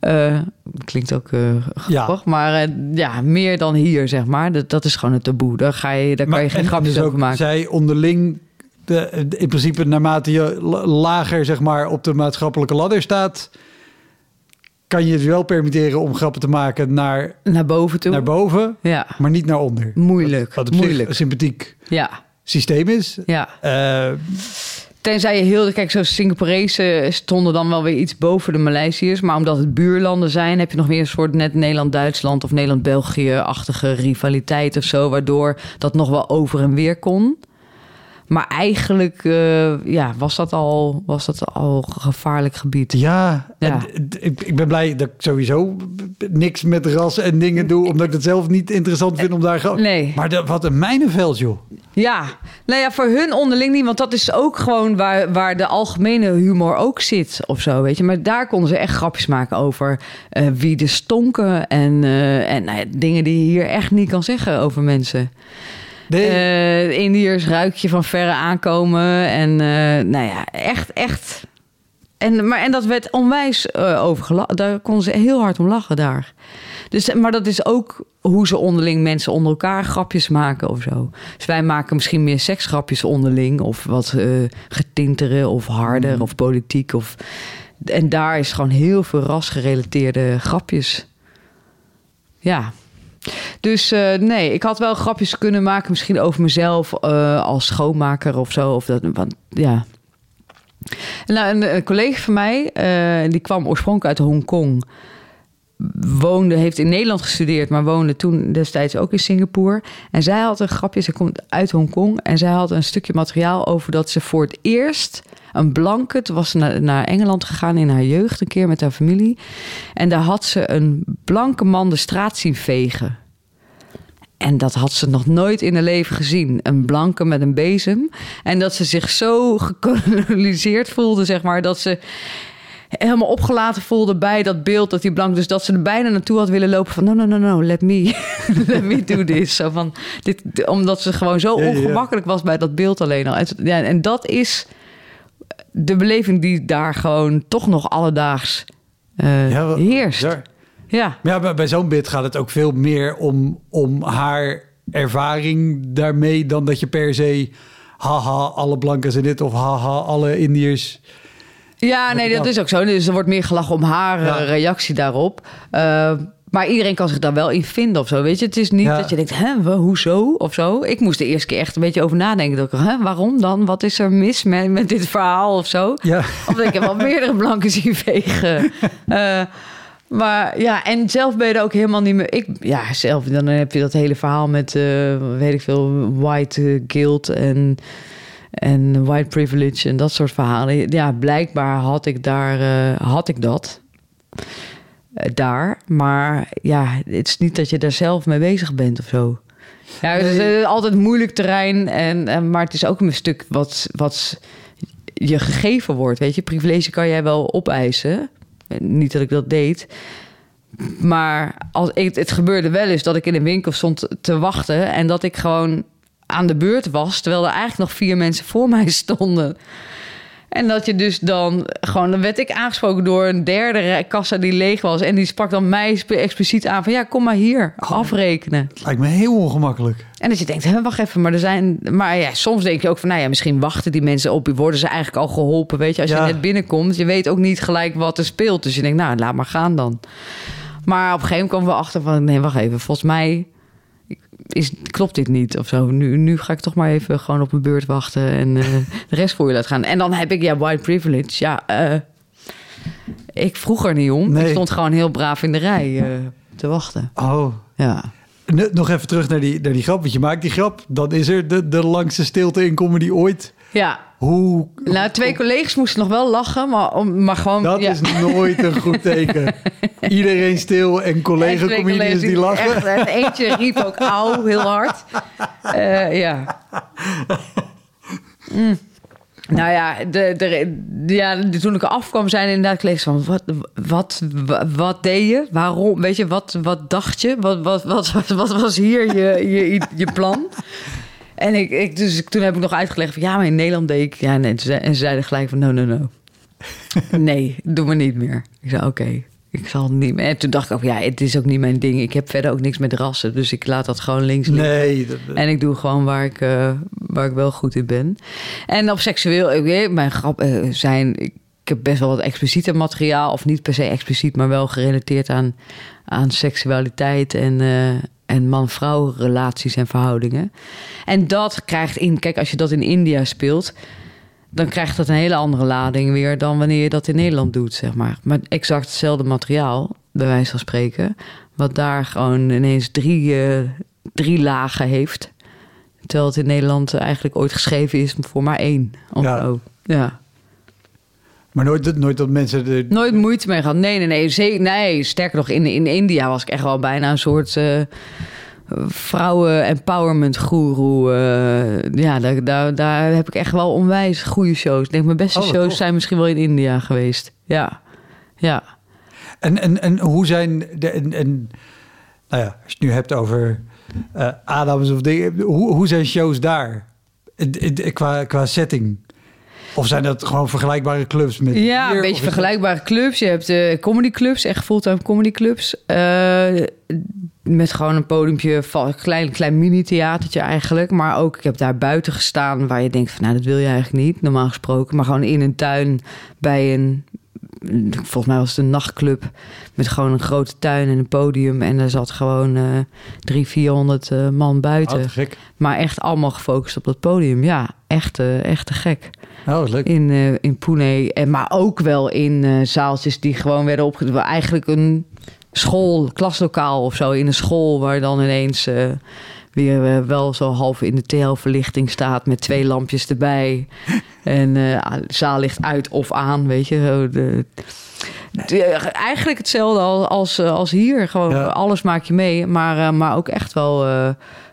[SPEAKER 2] Uh, klinkt ook uh, grappig, ja. maar uh, ja, meer dan hier, zeg maar. Dat, dat is gewoon een taboe. Daar, ga je, daar maar, kan je geen grapjes
[SPEAKER 1] dus
[SPEAKER 2] over maken.
[SPEAKER 1] Zij onderling, de, in principe naarmate je lager zeg maar, op de maatschappelijke ladder staat... kan je het wel permitteren om grappen te maken naar,
[SPEAKER 2] naar boven toe.
[SPEAKER 1] Naar boven,
[SPEAKER 2] ja.
[SPEAKER 1] maar niet naar onder.
[SPEAKER 2] Moeilijk.
[SPEAKER 1] Wat, wat
[SPEAKER 2] moeilijk.
[SPEAKER 1] een sympathiek
[SPEAKER 2] ja.
[SPEAKER 1] systeem is.
[SPEAKER 2] Ja. Tenzij je heel... Kijk, zo Singaporezen stonden dan wel weer iets boven de Maleisiërs. Maar omdat het buurlanden zijn... heb je nog weer een soort net Nederland-Duitsland... of Nederland-België-achtige rivaliteit of zo... waardoor dat nog wel over en weer kon. Maar eigenlijk uh, ja, was, dat al, was dat al gevaarlijk gebied.
[SPEAKER 1] Ja, ja. Ik, ik ben blij dat ik sowieso niks met ras en dingen doe... omdat ik het zelf niet interessant vind om daar...
[SPEAKER 2] Nee.
[SPEAKER 1] Maar dat, wat een mijnenveld, joh.
[SPEAKER 2] Ja, nou ja, voor hun onderling niet. Want dat is ook gewoon waar, waar de algemene humor ook zit of zo, weet je. Maar daar konden ze echt grapjes maken over uh, wie de stonken... en, uh, en nou ja, dingen die je hier echt niet kan zeggen over mensen. Nee. Uh, Indiërs ruik je van verre aankomen. En uh, nou ja, echt, echt. En, maar, en dat werd onwijs uh, overgelachen. Daar konden ze heel hard om lachen daar. Dus, maar dat is ook hoe ze onderling mensen onder elkaar grapjes maken of zo. Dus wij maken misschien meer seksgrapjes onderling. Of wat getintere of harder mm. of politiek. Of, en daar is gewoon heel veel rasgerelateerde grapjes. Ja, dus uh, nee, ik had wel grapjes kunnen maken, misschien over mezelf uh, als schoonmaker of zo. Of dat, want, ja. Nou, een, collega van mij, uh, die kwam oorspronkelijk uit Hongkong. Woonde, heeft in Nederland gestudeerd, maar woonde toen destijds ook in Singapore. En zij had een grapje, ze komt uit Hongkong. En zij had een stukje materiaal over dat ze voor het eerst een blanket was naar, naar Engeland gegaan in haar jeugd een keer met haar familie. En daar had ze een blanke man de straat zien vegen. En dat had ze nog nooit in haar leven gezien. Een blanke met een bezem. En dat ze zich zo gekoloniseerd voelde, zeg maar, dat ze helemaal opgelaten voelde bij dat beeld dat die blank dus dat ze er bijna naartoe had willen lopen van no no no no let me let me do this zo van dit omdat ze gewoon zo ongemakkelijk was bij dat beeld alleen al en, ja, en dat is de beleving die daar gewoon toch nog alledaags eh,
[SPEAKER 1] Ja,
[SPEAKER 2] heerst
[SPEAKER 1] bizar.
[SPEAKER 2] ja
[SPEAKER 1] Maar ja, bij, bij zo'n bid gaat het ook veel meer om, om haar ervaring daarmee... dan dat je per se, haha, alle blanken zijn dit... of haha, alle Indiërs...
[SPEAKER 2] Ja, nee, dat is ook zo. Dus er wordt meer gelachen om haar
[SPEAKER 1] Ja.
[SPEAKER 2] eh, reactie daarop. Eh, maar iedereen kan zich daar wel in vinden of zo. Weet je, het is niet
[SPEAKER 1] Ja.
[SPEAKER 2] dat je denkt, hè, hoezo of zo. Ik moest de eerste keer echt een beetje over nadenken. Dat ik, hè, waarom dan? Wat is er mis met, met dit verhaal of zo?
[SPEAKER 1] Ja,
[SPEAKER 2] Omdat ik heb wel meerdere blanken zien vegen. Eh, maar ja, en zelf ben je er ook helemaal niet meer. Ik, ja, zelf, dan heb je dat hele verhaal met, eh, weet ik veel, white eh, guilt en, en white privilege en dat soort verhalen. Ja, blijkbaar had ik daar, had ik dat. Eh, daar. Maar ja, het is niet dat je daar zelf mee bezig bent of zo. Ja, het is eh, altijd moeilijk terrein. En, en, maar het is ook een stuk wat, wat je gegeven wordt. Weet je, privilege kan jij wel opeisen. Niet dat ik dat deed. Maar als ik, het gebeurde wel eens dat ik in een winkel stond te wachten... en dat ik gewoon aan de beurt was... terwijl er eigenlijk nog vier mensen voor mij stonden. En dat je dus dan gewoon... Dan werd ik aangesproken door een derde kassa die leeg was... en die sprak dan mij expliciet aan van... ja, kom maar hier, afrekenen.
[SPEAKER 1] lijkt me heel ongemakkelijk.
[SPEAKER 2] En dat je denkt, hè, wacht even, maar er zijn... Maar ja, soms denk je ook van, nou ja, misschien wachten die mensen op je. Worden ze eigenlijk al geholpen, weet je? Als
[SPEAKER 1] Ja.
[SPEAKER 2] je net binnenkomt, je weet ook niet gelijk wat er speelt. Dus je denkt, nou, laat maar gaan dan. Maar op een gegeven moment komen we achter van... Nee, wacht even, volgens mij is, klopt dit niet of zo. Nu, nu ga ik toch maar even gewoon op mijn beurt wachten... en eh, de rest voor je laten gaan. En dan heb ik, ja, white privilege. Ja, eh, ik vroeg er niet om.
[SPEAKER 1] Nee.
[SPEAKER 2] Ik stond gewoon heel braaf in de rij eh, te wachten.
[SPEAKER 1] Oh,
[SPEAKER 2] Ja.
[SPEAKER 1] Nog even terug naar die, naar die grap. Want je maakt die grap, dan is er de, de langste stilte in comedy ooit.
[SPEAKER 2] Ja,
[SPEAKER 1] Hoe...
[SPEAKER 2] Nou, twee collega's moesten nog wel lachen, maar, om- maar gewoon...
[SPEAKER 1] Dat
[SPEAKER 2] ja.
[SPEAKER 1] is nooit een goed teken. Iedereen stil en collega-comedians
[SPEAKER 2] collega's
[SPEAKER 1] die lachen.
[SPEAKER 2] Echt, en eentje riep ook auw heel hard. Eh, ja. Mm. Nou ja, de, de, ja, toen ik afkwam, zijn inderdaad collega's van... Wat, wat, wat, wat deed je? Waarom? Weet je, wat, wat dacht je? Wat, wat, wat, wat, wat was hier je, je, je plan? En ik, ik, dus toen heb ik nog uitgelegd van... Ja, maar in Nederland deed ik... Ja, nee, en ze- en ze zeiden gelijk van... No, no, no. Nee, doe maar niet meer. Ik zei, oké, ik zal het niet meer. En toen dacht ik ook, ja, het is ook niet mijn ding. Ik heb verder ook niks met rassen, dus ik laat dat gewoon links liggen.
[SPEAKER 1] Nee, dat-
[SPEAKER 2] En ik doe gewoon waar ik, eh, waar ik wel goed in ben. En op seksueel, ik weet, mijn grap eh, zijn... Ik heb best wel wat expliciete materiaal. Of niet per se expliciet, maar wel gerelateerd aan, aan seksualiteit en, eh, en man-vrouw relaties en verhoudingen. En dat krijgt in... Kijk, als je dat in India speelt dan krijgt dat een hele andere lading weer dan wanneer je dat in Nederland doet, zeg maar. Maar exact hetzelfde materiaal, bij wijze van spreken, wat daar gewoon ineens drie, eh, drie lagen heeft. Terwijl het in Nederland eigenlijk ooit geschreven is voor maar één. Of
[SPEAKER 1] Ja.
[SPEAKER 2] ja.
[SPEAKER 1] Maar nooit, dat- nooit dat mensen... Er,
[SPEAKER 2] Nooit moeite mee gehad. Nee, nee, nee. Nee sterker nog, in, in India was ik echt wel bijna een soort eh, vrouwen-empowerment guru. eh, ja, daar, daar, daar heb ik echt wel onwijs goede shows. Ik denk, mijn beste
[SPEAKER 1] Oh,
[SPEAKER 2] shows
[SPEAKER 1] tof.
[SPEAKER 2] zijn misschien wel in India geweest. Ja, ja.
[SPEAKER 1] En, en, en hoe zijn... De, en, en, nou ja, als je het nu hebt over eh, Adams of dingen... Hoe, hoe zijn shows daar? Qua, qua setting? Of zijn dat gewoon vergelijkbare clubs met
[SPEAKER 2] Ja,
[SPEAKER 1] hier?
[SPEAKER 2] een beetje vergelijkbare clubs. Je hebt uh, comedyclubs, echt fulltime comedyclubs. Eh met gewoon een podiumpje, van- klein, klein mini-theatertje eigenlijk. Maar ook, ik heb daar buiten gestaan waar je denkt van... nou, dat wil je eigenlijk niet, normaal gesproken. Maar gewoon in een tuin bij een... Volgens mij was het een nachtclub met gewoon een grote tuin en een podium. En daar zat gewoon eh drie, vierhonderd eh, man buiten.
[SPEAKER 1] Oh, gek.
[SPEAKER 2] Maar echt allemaal gefocust op dat podium. Ja, echt, eh, echt te gek
[SPEAKER 1] Oh, leuk.
[SPEAKER 2] in, eh, in Pune. En, maar ook wel in zaaltjes die gewoon werden opgezet. Eigenlijk een school, klaslokaal of zo. In een school waar dan ineens weer wel zo half in de TL-verlichting staat. Met twee lampjes erbij. En eh, de zaal ligt uit of aan, weet je. Zo de, de- eigenlijk hetzelfde als, als, eh, als hier. Gewoon
[SPEAKER 1] Ja.
[SPEAKER 2] alles maak je mee. Maar, eh, maar ook echt wel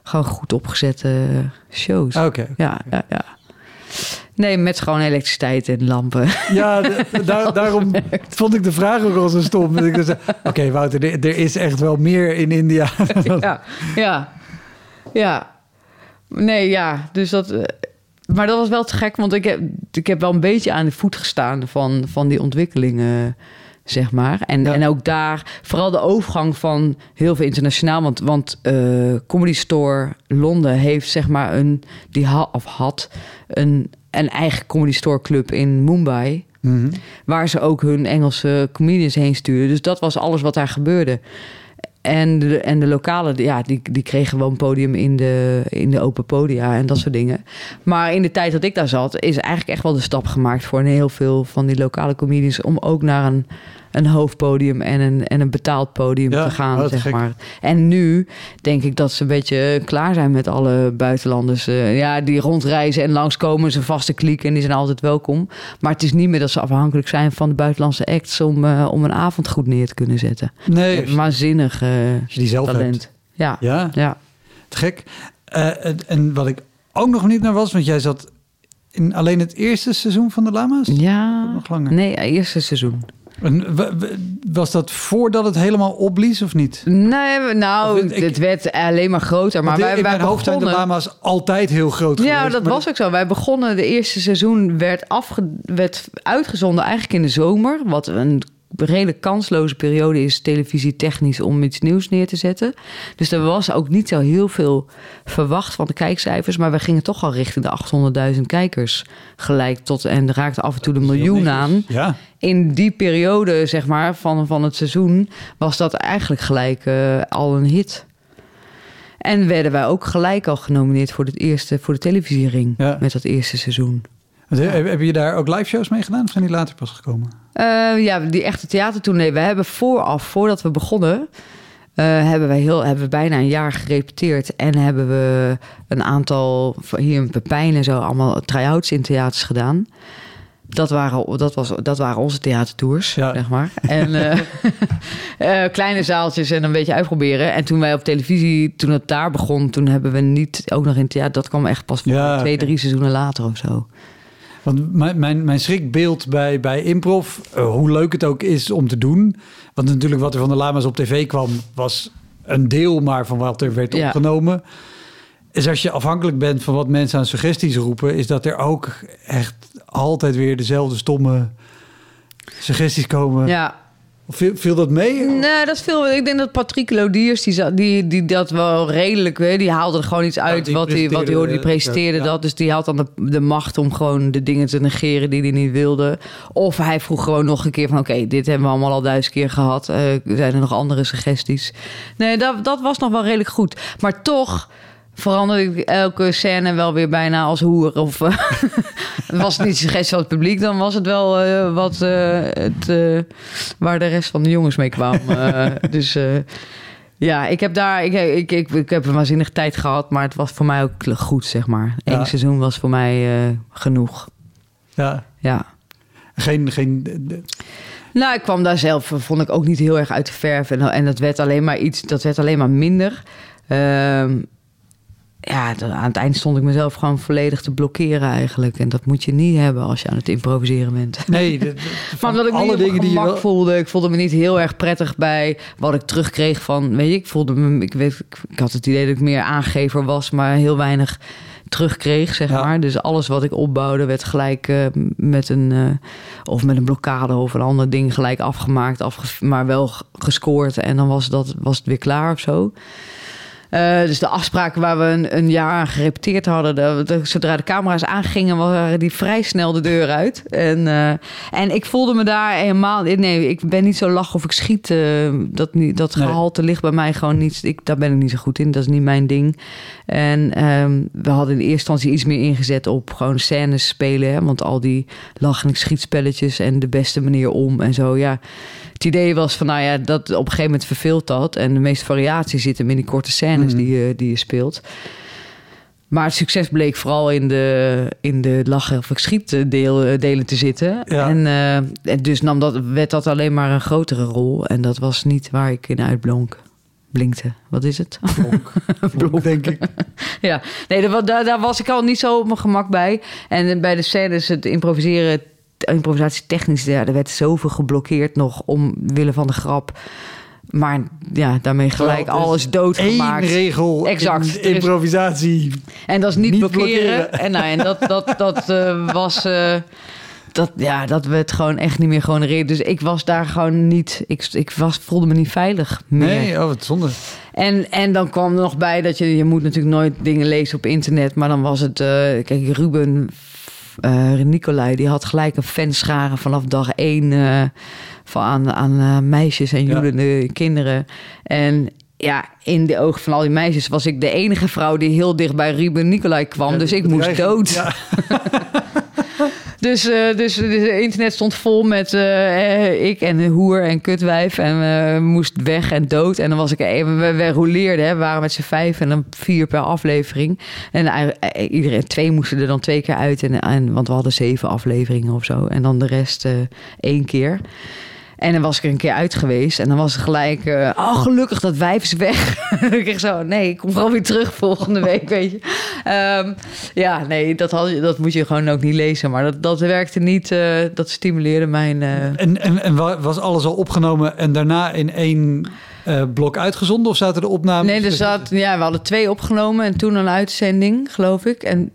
[SPEAKER 2] gewoon goed opgezette shows.
[SPEAKER 1] Ah, Oké.
[SPEAKER 2] Ja, ja, ja. Nee, met gewoon elektriciteit en lampen.
[SPEAKER 1] Ja, daar- daarom vond ik de vraag ook al zo stom. Dus, Oké, Wouter, er, er is echt wel meer in India.
[SPEAKER 2] ja, ja, ja. Nee, ja, dus dat... Maar dat was wel te gek, want ik heb, ik heb wel een beetje aan de voet gestaan van, van die ontwikkelingen, zeg maar. En,
[SPEAKER 1] Ja.
[SPEAKER 2] en ook daar, vooral de overgang van heel veel internationaal. Want, want eh, Comedy Store Londen heeft, zeg maar, een, die ha, of had een, een eigen Comedy Store club in Mumbai.
[SPEAKER 1] Mhm.
[SPEAKER 2] Waar ze ook hun Engelse comedians heen stuurden. Dus dat was alles wat daar gebeurde. En de, en de lokale, ja, die, die kregen wel een podium in de, in de open podia en dat soort dingen. Maar in de tijd dat ik daar zat, is eigenlijk echt wel de stap gemaakt voor een heel veel van die lokale comedians om ook naar een, een hoofdpodium en een, en een betaald podium
[SPEAKER 1] Ja,
[SPEAKER 2] te gaan, zeg
[SPEAKER 1] gek.
[SPEAKER 2] maar. En nu denk ik dat ze een beetje klaar zijn met alle buitenlanders. eh, ja, die rondreizen en langskomen, ze vaste kliek en die zijn altijd welkom. Maar het is niet meer dat ze afhankelijk zijn van de buitenlandse acts om, eh, om een avond goed neer te kunnen zetten.
[SPEAKER 1] Nee,
[SPEAKER 2] Waanzinnig eh,
[SPEAKER 1] die zelf
[SPEAKER 2] talent.
[SPEAKER 1] hebt.
[SPEAKER 2] Ja,
[SPEAKER 1] Ja,
[SPEAKER 2] ja.
[SPEAKER 1] te gek. Eh, en- en wat ik ook nog niet naar was, want jij zat in alleen het eerste seizoen van de Lama's?
[SPEAKER 2] Ja.
[SPEAKER 1] Nog langer.
[SPEAKER 2] Nee, eerste seizoen.
[SPEAKER 1] Was dat voordat het helemaal opblies of niet?
[SPEAKER 2] Nee, nou,
[SPEAKER 1] Of ik-
[SPEAKER 2] het werd alleen maar groter. Maar wij,
[SPEAKER 1] in
[SPEAKER 2] wij
[SPEAKER 1] mijn de lama's altijd heel groot
[SPEAKER 2] Ja,
[SPEAKER 1] geweest.
[SPEAKER 2] dat
[SPEAKER 1] maar
[SPEAKER 2] was ook zo. Wij begonnen, de eerste seizoen werd, afge, werd uitgezonden eigenlijk in de zomer. Wat een redelijk kansloze periode is televisie technisch om iets nieuws neer te zetten. Dus er was ook niet zo heel veel verwacht van de kijkcijfers. Maar we gingen toch al richting de 800.000 kijkers gelijk tot. En raakte af en toe de miljoen aan.
[SPEAKER 1] Ja,
[SPEAKER 2] In die periode, zeg maar, van, van het seizoen... was dat eigenlijk gelijk eh, al een hit. En werden wij ook gelijk al genomineerd voor, het eerste, voor de televisiering.
[SPEAKER 1] Ja.
[SPEAKER 2] Met dat eerste seizoen.
[SPEAKER 1] He- Heb je daar ook live shows mee gedaan of zijn die later pas gekomen?
[SPEAKER 2] Eh, ja, die echte theatertournee. We hebben vooraf, voordat we begonnen... eh, hebben, wij heel, hebben we bijna een jaar gerepeteerd. En hebben we een aantal, hier in Pepijn en zo... allemaal try-outs in theaters gedaan. Dat waren, dat, was, dat waren onze theatertours,
[SPEAKER 1] Ja.
[SPEAKER 2] zeg maar. En eh, kleine zaaltjes en een beetje uitproberen. En toen wij op televisie, toen het daar begon... toen hebben we niet ook nog in theater... dat kwam echt pas
[SPEAKER 1] Ja,
[SPEAKER 2] twee, drie seizoenen later of zo.
[SPEAKER 1] Want mijn, mijn, mijn schrikbeeld bij, bij improv, eh, hoe leuk het ook is om te doen. Want natuurlijk wat er van de lama's op tv kwam, was een deel maar van wat er werd
[SPEAKER 2] Ja.
[SPEAKER 1] opgenomen. Is als je afhankelijk bent van wat mensen aan suggesties roepen, is dat er ook echt altijd weer dezelfde stomme suggesties komen.
[SPEAKER 2] Ja,
[SPEAKER 1] Viel, viel dat mee?
[SPEAKER 2] Nee, dat is veel. Ik denk dat Patrick Lodiers, die, die, die dat wel redelijk weet. Die haalde er gewoon iets uit
[SPEAKER 1] die
[SPEAKER 2] wat, hij, wat hij hoorde. Die
[SPEAKER 1] presenteerde, ja.
[SPEAKER 2] dat. Dus die had dan de, de macht om gewoon de dingen te negeren die hij niet wilde. Of hij vroeg gewoon nog een keer van... Oké, dit hebben we allemaal al duizend keer gehad. Eh, zijn er nog andere suggesties? Nee, dat, dat was nog wel redelijk goed. Maar toch veranderde ik elke scène wel weer bijna als hoer. Of eh, was het niet suggestie van het publiek... dan was het wel eh, wat eh, het, waar de rest van de jongens mee kwamen. Eh, dus ja, ik heb daar... Ik, ik, ik, ik heb een waanzinnige tijd gehad... maar het was voor mij ook goed, zeg maar. Eén
[SPEAKER 1] Ja.
[SPEAKER 2] seizoen was voor mij genoeg.
[SPEAKER 1] Ja,
[SPEAKER 2] Ja.
[SPEAKER 1] geen... geen
[SPEAKER 2] Nou, ik kwam daar zelf, vond ik ook niet heel erg uit de verf. En, en dat werd alleen maar iets, dat werd alleen maar minder. Ehm, ja, aan het eind stond ik mezelf gewoon volledig te blokkeren eigenlijk. En dat moet je niet hebben als je aan het improviseren bent.
[SPEAKER 1] nee, de-
[SPEAKER 2] Maar omdat ik
[SPEAKER 1] alle dingen die je wel...
[SPEAKER 2] voelde. Ik voelde me niet heel erg prettig bij wat ik terugkreeg van... Weet je, ik voelde me... Ik, weet, ik, had het idee dat ik meer aangever was, maar heel weinig terugkreeg, zeg
[SPEAKER 1] Ja.
[SPEAKER 2] maar. Dus alles wat ik opbouwde werd gelijk eh, met een... eh, of met een blokkade of een ander ding gelijk afgemaakt. Afge maar wel gescoord. En dan was, dat, was het weer klaar of zo. Eh, dus de afspraken waar we een, een jaar aan gerepeteerd hadden, de, de- zodra de camera's aangingen, waren die vrij snel de deur uit. En, eh, en ik voelde me daar helemaal. Nee, ik ben niet zo lach of ik schiet. eh, dat, niet, dat
[SPEAKER 1] Nee.
[SPEAKER 2] gehalte ligt bij mij gewoon niet. Ik, daar ben ik niet zo goed in. Dat is niet mijn ding. En ehm, we hadden in eerste instantie iets meer ingezet op gewoon scènes spelen. Hè, want al die lach- en schietspelletjes en de beste manier om en zo. Ja, het idee was van, nou ja, dat op een gegeven moment verveelt dat. En de meeste variatie zit hem in die korte scènes
[SPEAKER 1] Mhm.
[SPEAKER 2] die, je, die je speelt. Maar het succes bleek vooral in de, in de lachen of schiet deel, delen te zitten.
[SPEAKER 1] Ja.
[SPEAKER 2] En, eh, en dus nam dat, werd dat alleen maar een grotere rol. En dat was niet waar ik in uitblonk. Blinkte. Wat is het?
[SPEAKER 1] Blok, blok, denk ik.
[SPEAKER 2] ja, nee, daar, daar was ik al niet zo op mijn gemak bij. En bij de scènes, het improviseren, improvisatietechnisch, ja, er werd zoveel geblokkeerd nog omwille van de grap. Maar ja, daarmee gelijk
[SPEAKER 1] het
[SPEAKER 2] alles doodgemaakt.
[SPEAKER 1] Eén regel
[SPEAKER 2] Exact.
[SPEAKER 1] in improvisatie.
[SPEAKER 2] En dat is niet,
[SPEAKER 1] Niet
[SPEAKER 2] blokkeren.
[SPEAKER 1] blokkeren.
[SPEAKER 2] En, nou, en dat, dat, dat eh, was. eh, dat, ja, dat werd gewoon echt niet meer gehonoreerd. Dus ik was daar gewoon niet. Ik, ik was, voelde me niet veilig meer.
[SPEAKER 1] Nee, oh, wat zonde.
[SPEAKER 2] En, en dan kwam er nog bij dat je, je moet natuurlijk nooit dingen lezen op internet. Maar dan was het, eh, kijk, Ruben eh Nicolai, die had gelijk een fanschare vanaf dag één eh, van aan, aan eh, meisjes en
[SPEAKER 1] Ja.
[SPEAKER 2] joelende kinderen. En ja, in de ogen van al die meisjes was ik de enige vrouw die heel dicht bij Ruben Nicolai kwam.
[SPEAKER 1] Ja,
[SPEAKER 2] dus ik moest dood.
[SPEAKER 1] Ja.
[SPEAKER 2] Dus, eh, dus het internet stond vol met eh, eh, ik en hoer en kutwijf. En moest weg en dood. En dan was ik even, we, we hè. we waren met z'n vijf en dan vier per aflevering. En iedereen, twee moesten er dan twee keer uit. En, en, want we hadden zeven afleveringen of zo. En dan de rest één keer. En dan was ik er een keer uit geweest. En dan was het gelijk... eh, oh, gelukkig, dat wijf is weg. ik kreeg zo... Nee, ik kom gewoon weer terug volgende week, weet je. Ehm, ja, nee, dat, had, dat moet je gewoon ook niet lezen. Maar dat, dat werkte niet. eh, dat stimuleerde mijn... eh,
[SPEAKER 1] En, en, en wa- was alles al opgenomen en daarna in één blok uitgezonden? Of zaten de opnames?
[SPEAKER 2] nee, er zat, ja, we hadden twee opgenomen en toen een uitzending, geloof ik. En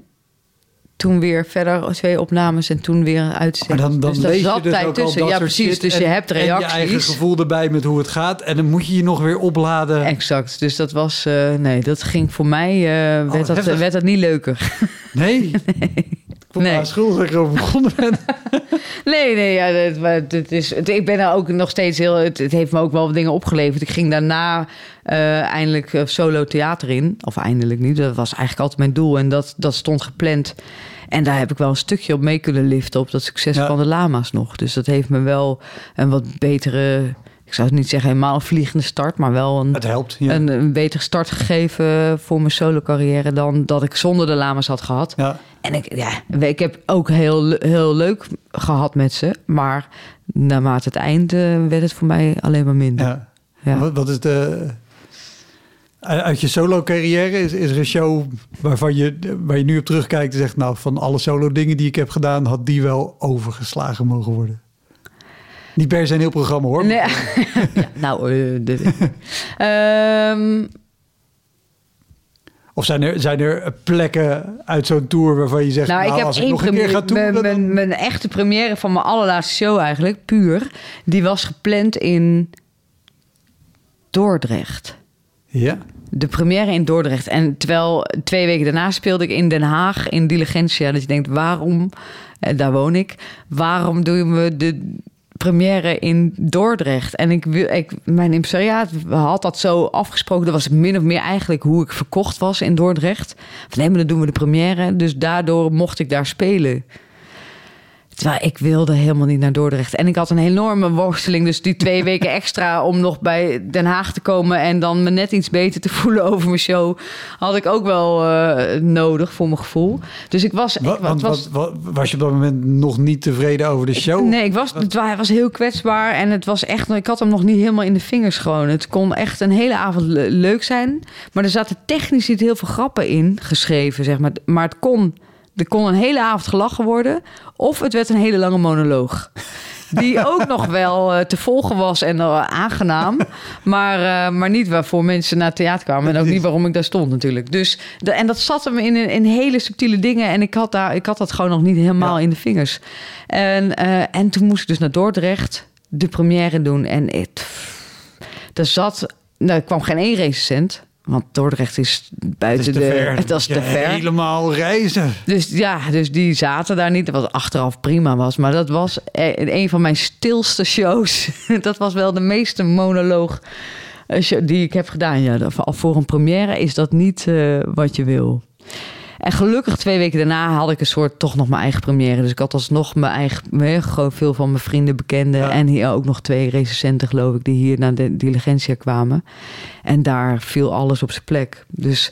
[SPEAKER 2] toen weer verder twee opnames en toen weer een
[SPEAKER 1] Maar
[SPEAKER 2] uitzending.
[SPEAKER 1] dan, dan
[SPEAKER 2] dus
[SPEAKER 1] lees je dus
[SPEAKER 2] tijd
[SPEAKER 1] ook al
[SPEAKER 2] tussen.
[SPEAKER 1] dat
[SPEAKER 2] Ja, precies. Dus je hebt
[SPEAKER 1] En je eigen
[SPEAKER 2] reacties.
[SPEAKER 1] gevoel erbij met hoe het gaat. En dan moet je je nog weer opladen.
[SPEAKER 2] Exact. Dus dat was... eh, nee, dat ging voor mij...
[SPEAKER 1] wat
[SPEAKER 2] werd, dat, werd dat niet leuker.
[SPEAKER 1] Nee. Ik voel me
[SPEAKER 2] Nee.
[SPEAKER 1] nee. schuldig dat ik erover begonnen ben.
[SPEAKER 2] Nee, nee, ja, het, maar het is, het, ik ben daar ook nog steeds heel... Het, het heeft me ook wel wat dingen opgeleverd. Ik ging daarna eh, eindelijk solo theater in. Of eindelijk niet, dat was eigenlijk altijd mijn doel. En dat, dat stond gepland. En daar heb ik wel een stukje op mee kunnen liften... op dat succes
[SPEAKER 1] Ja.
[SPEAKER 2] van de lama's nog. Dus dat heeft me wel een wat betere... Ik zou het niet zeggen helemaal een vliegende start... maar wel een,
[SPEAKER 1] Het helpt. Ja.
[SPEAKER 2] een, een betere start gegeven voor mijn solo carrière... dan dat ik zonder de lama's had gehad.
[SPEAKER 1] ja.
[SPEAKER 2] En ik, ja, ik heb ook heel, heel leuk gehad met ze. Maar naarmate het eind eh, werd het voor mij alleen maar minder.
[SPEAKER 1] ja.
[SPEAKER 2] Ja.
[SPEAKER 1] Wat, wat is de... Uit je solo carrière is, is er een show waarvan je, waar je nu op terugkijkt en zegt... nou, van alle solo dingen die ik heb gedaan... had die wel overgeslagen mogen worden. Niet per se een heel programma hoor.
[SPEAKER 2] Nee, ja, nou, de- Ehm,
[SPEAKER 1] Of zijn er, zijn er plekken uit zo'n tour waarvan je zegt...
[SPEAKER 2] nou,
[SPEAKER 1] nou,
[SPEAKER 2] ik heb
[SPEAKER 1] als ik nog een keer ga.
[SPEAKER 2] Mijn,
[SPEAKER 1] dan-
[SPEAKER 2] mijn, mijn echte première van mijn allerlaatste show eigenlijk, puur. Die was gepland in Dordrecht.
[SPEAKER 1] Ja,
[SPEAKER 2] De première in Dordrecht. En terwijl twee weken daarna speelde ik in Den Haag in Diligentia. Dat je denkt, waarom, eh, daar woon ik, waarom doen we de première in Dordrecht? En ik, ik, mijn impresariaat had dat zo afgesproken. Dat was min of meer eigenlijk hoe ik verkocht was in Dordrecht. Van nee, maar dan doen we de première. Dus daardoor mocht ik daar spelen. Terwijl ik wilde helemaal niet naar Dordrecht. En ik had een enorme worsteling. Dus die twee weken extra om nog bij Den Haag te komen... en dan me net iets beter te voelen over mijn show... had ik ook wel eh, nodig voor mijn gevoel. Dus ik was... Ik,
[SPEAKER 1] want
[SPEAKER 2] was
[SPEAKER 1] wat, wat- was je op dat moment nog niet tevreden over de show?
[SPEAKER 2] Nee, ik was, het was heel kwetsbaar en het was echt, ik had hem nog niet helemaal in de vingers gewoon. Het kon echt een hele avond le- leuk zijn, maar er zaten technisch niet heel veel grappen in geschreven, zeg maar. Maar het kon, er kon een hele avond gelachen worden of het werd een hele lange monoloog. Die ook nog wel eh, te volgen was en eh, aangenaam. Maar, eh, maar niet waarvoor mensen naar het theater kwamen. En ook niet waarom ik daar stond natuurlijk. Dus, de, en dat zat hem in, in hele subtiele dingen. En ik had, daar, ik had dat gewoon nog niet helemaal
[SPEAKER 1] Ja.
[SPEAKER 2] in de vingers. En, en toen moest ik dus naar Dordrecht de première doen. En het, er zat... Nou, er kwam geen één recensent. Want Dordrecht is
[SPEAKER 1] Het
[SPEAKER 2] buiten
[SPEAKER 1] is
[SPEAKER 2] de...
[SPEAKER 1] ver.
[SPEAKER 2] Dat is te ver.
[SPEAKER 1] Helemaal reizen.
[SPEAKER 2] Dus ja, dus die zaten daar niet. Wat achteraf prima was. Maar dat was eh, een van mijn stilste shows. Dat was wel de meeste monoloog eh, die ik heb gedaan. Ja, al voor een première is dat niet eh, wat je wil. En gelukkig twee weken daarna had ik een soort toch nog mijn eigen première. Dus ik had alsnog mijn eigen, gewoon veel van mijn vrienden, bekenden.
[SPEAKER 1] Ja.
[SPEAKER 2] En hier ook nog twee recensenten geloof ik, die hier naar de diligentia kwamen. En daar viel alles op zijn plek. Dus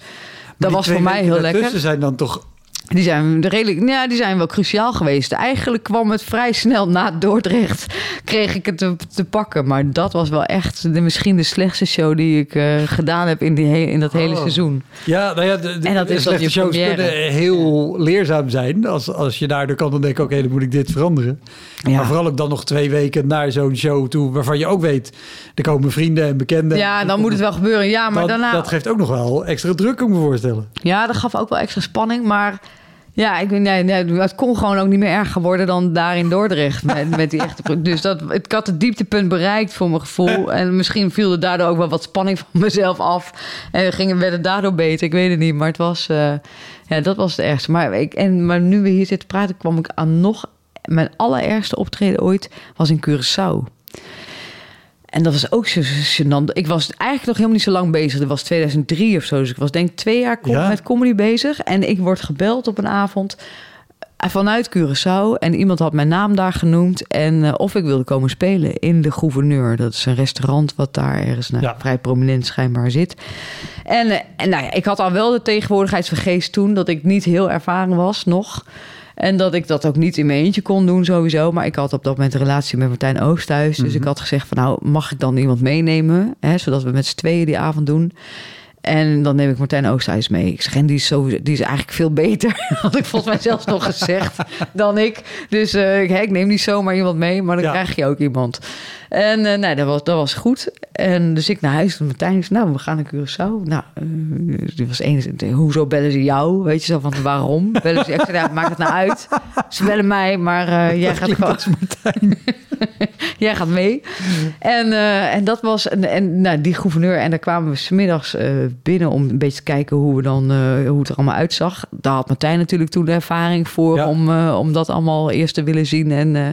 [SPEAKER 1] Die
[SPEAKER 2] was voor mij heel lekker.
[SPEAKER 1] zijn dan toch...
[SPEAKER 2] Die zijn redelijk, ja, die zijn wel cruciaal geweest. Eigenlijk kwam het vrij snel na Dordrecht, kreeg ik het te, te pakken. Maar dat was wel echt de, misschien de slechtste show die ik eh, gedaan heb in, die in dat hele
[SPEAKER 1] Oh.
[SPEAKER 2] seizoen.
[SPEAKER 1] Ja, nou ja, de, de,
[SPEAKER 2] En dat
[SPEAKER 1] de
[SPEAKER 2] is
[SPEAKER 1] slechte
[SPEAKER 2] je
[SPEAKER 1] shows
[SPEAKER 2] première.
[SPEAKER 1] kunnen heel leerzaam zijn. Als, als je daardoor kan dan denken, oké, dan moet ik dit veranderen.
[SPEAKER 2] Ja.
[SPEAKER 1] Maar vooral ook dan nog twee weken naar zo'n show toe... waarvan je ook weet, er komen vrienden en bekenden.
[SPEAKER 2] Ja, dan moet het wel gebeuren. Ja, maar
[SPEAKER 1] Dat-
[SPEAKER 2] daarna.
[SPEAKER 1] Dat geeft ook nog wel extra druk, kan ik me voorstellen.
[SPEAKER 2] Ja, dat gaf ook wel extra spanning. Maar ja, ik, nee, nee, het kon gewoon ook niet meer erger worden dan daar in Dordrecht. Met, met die echte, dus dat, ik had het dieptepunt bereikt voor mijn gevoel. En misschien viel er daardoor ook wel wat spanning van mezelf af. En ging, werd het daardoor beter. Ik weet het niet. Maar het was, eh, ja, dat was het ergste. Maar, ik, en, maar nu we hier zitten praten, kwam ik aan nog... Mijn allerergste optreden ooit was in Curaçao. En dat was ook zo gênant. Ik was eigenlijk nog helemaal niet zo lang bezig. Dat was 2003 of zo. Dus ik was denk ik twee jaar com-
[SPEAKER 1] Ja.
[SPEAKER 2] met comedy bezig. En ik word gebeld op een avond eh, vanuit Curaçao. En iemand had mijn naam daar genoemd. En eh, of ik wilde komen spelen in de Gouverneur. Dat is een restaurant wat daar ergens nou,
[SPEAKER 1] Ja.
[SPEAKER 2] vrij prominent schijnbaar zit. En, eh, en nou ja, ik had al wel de tegenwoordigheid van geest toen... dat ik niet heel ervaren was nog... En dat ik dat ook niet in mijn eentje kon doen sowieso. Maar ik had op dat moment een relatie met Martijn Oosthuis. Dus ik had gezegd van nou, mag ik dan iemand meenemen? Hè, zodat we met z'n tweeën die avond doen. En dan neem ik Martijn Oosthuis mee. Ik zeg, en die is, sowieso, die is eigenlijk veel beter. Had ik volgens mij zelfs nog gezegd dan ik. Dus eh, ik- neem niet zomaar iemand mee, maar dan
[SPEAKER 1] Ja.
[SPEAKER 2] krijg je ook iemand. En eh, nee, dat was, dat was goed. En dus ik naar huis. En Martijn zei, nou, we gaan naar Curaçao. Nou, eh, die was één. Hoezo bellen ze jou? Weet je zo van, waarom? Bellen ze, ik zei, maakt het nou uit. Ze bellen mij, maar jij gaat gewoon... Jij gaat mee. En, en dat was en, en nou, die gouverneur. En daar kwamen we smiddags eh binnen om een beetje te kijken hoe, we dan, eh, hoe het er allemaal uitzag. Daar had Martijn natuurlijk toen de ervaring voor
[SPEAKER 1] Ja.
[SPEAKER 2] om, eh, om dat allemaal eerst te willen zien. En, eh,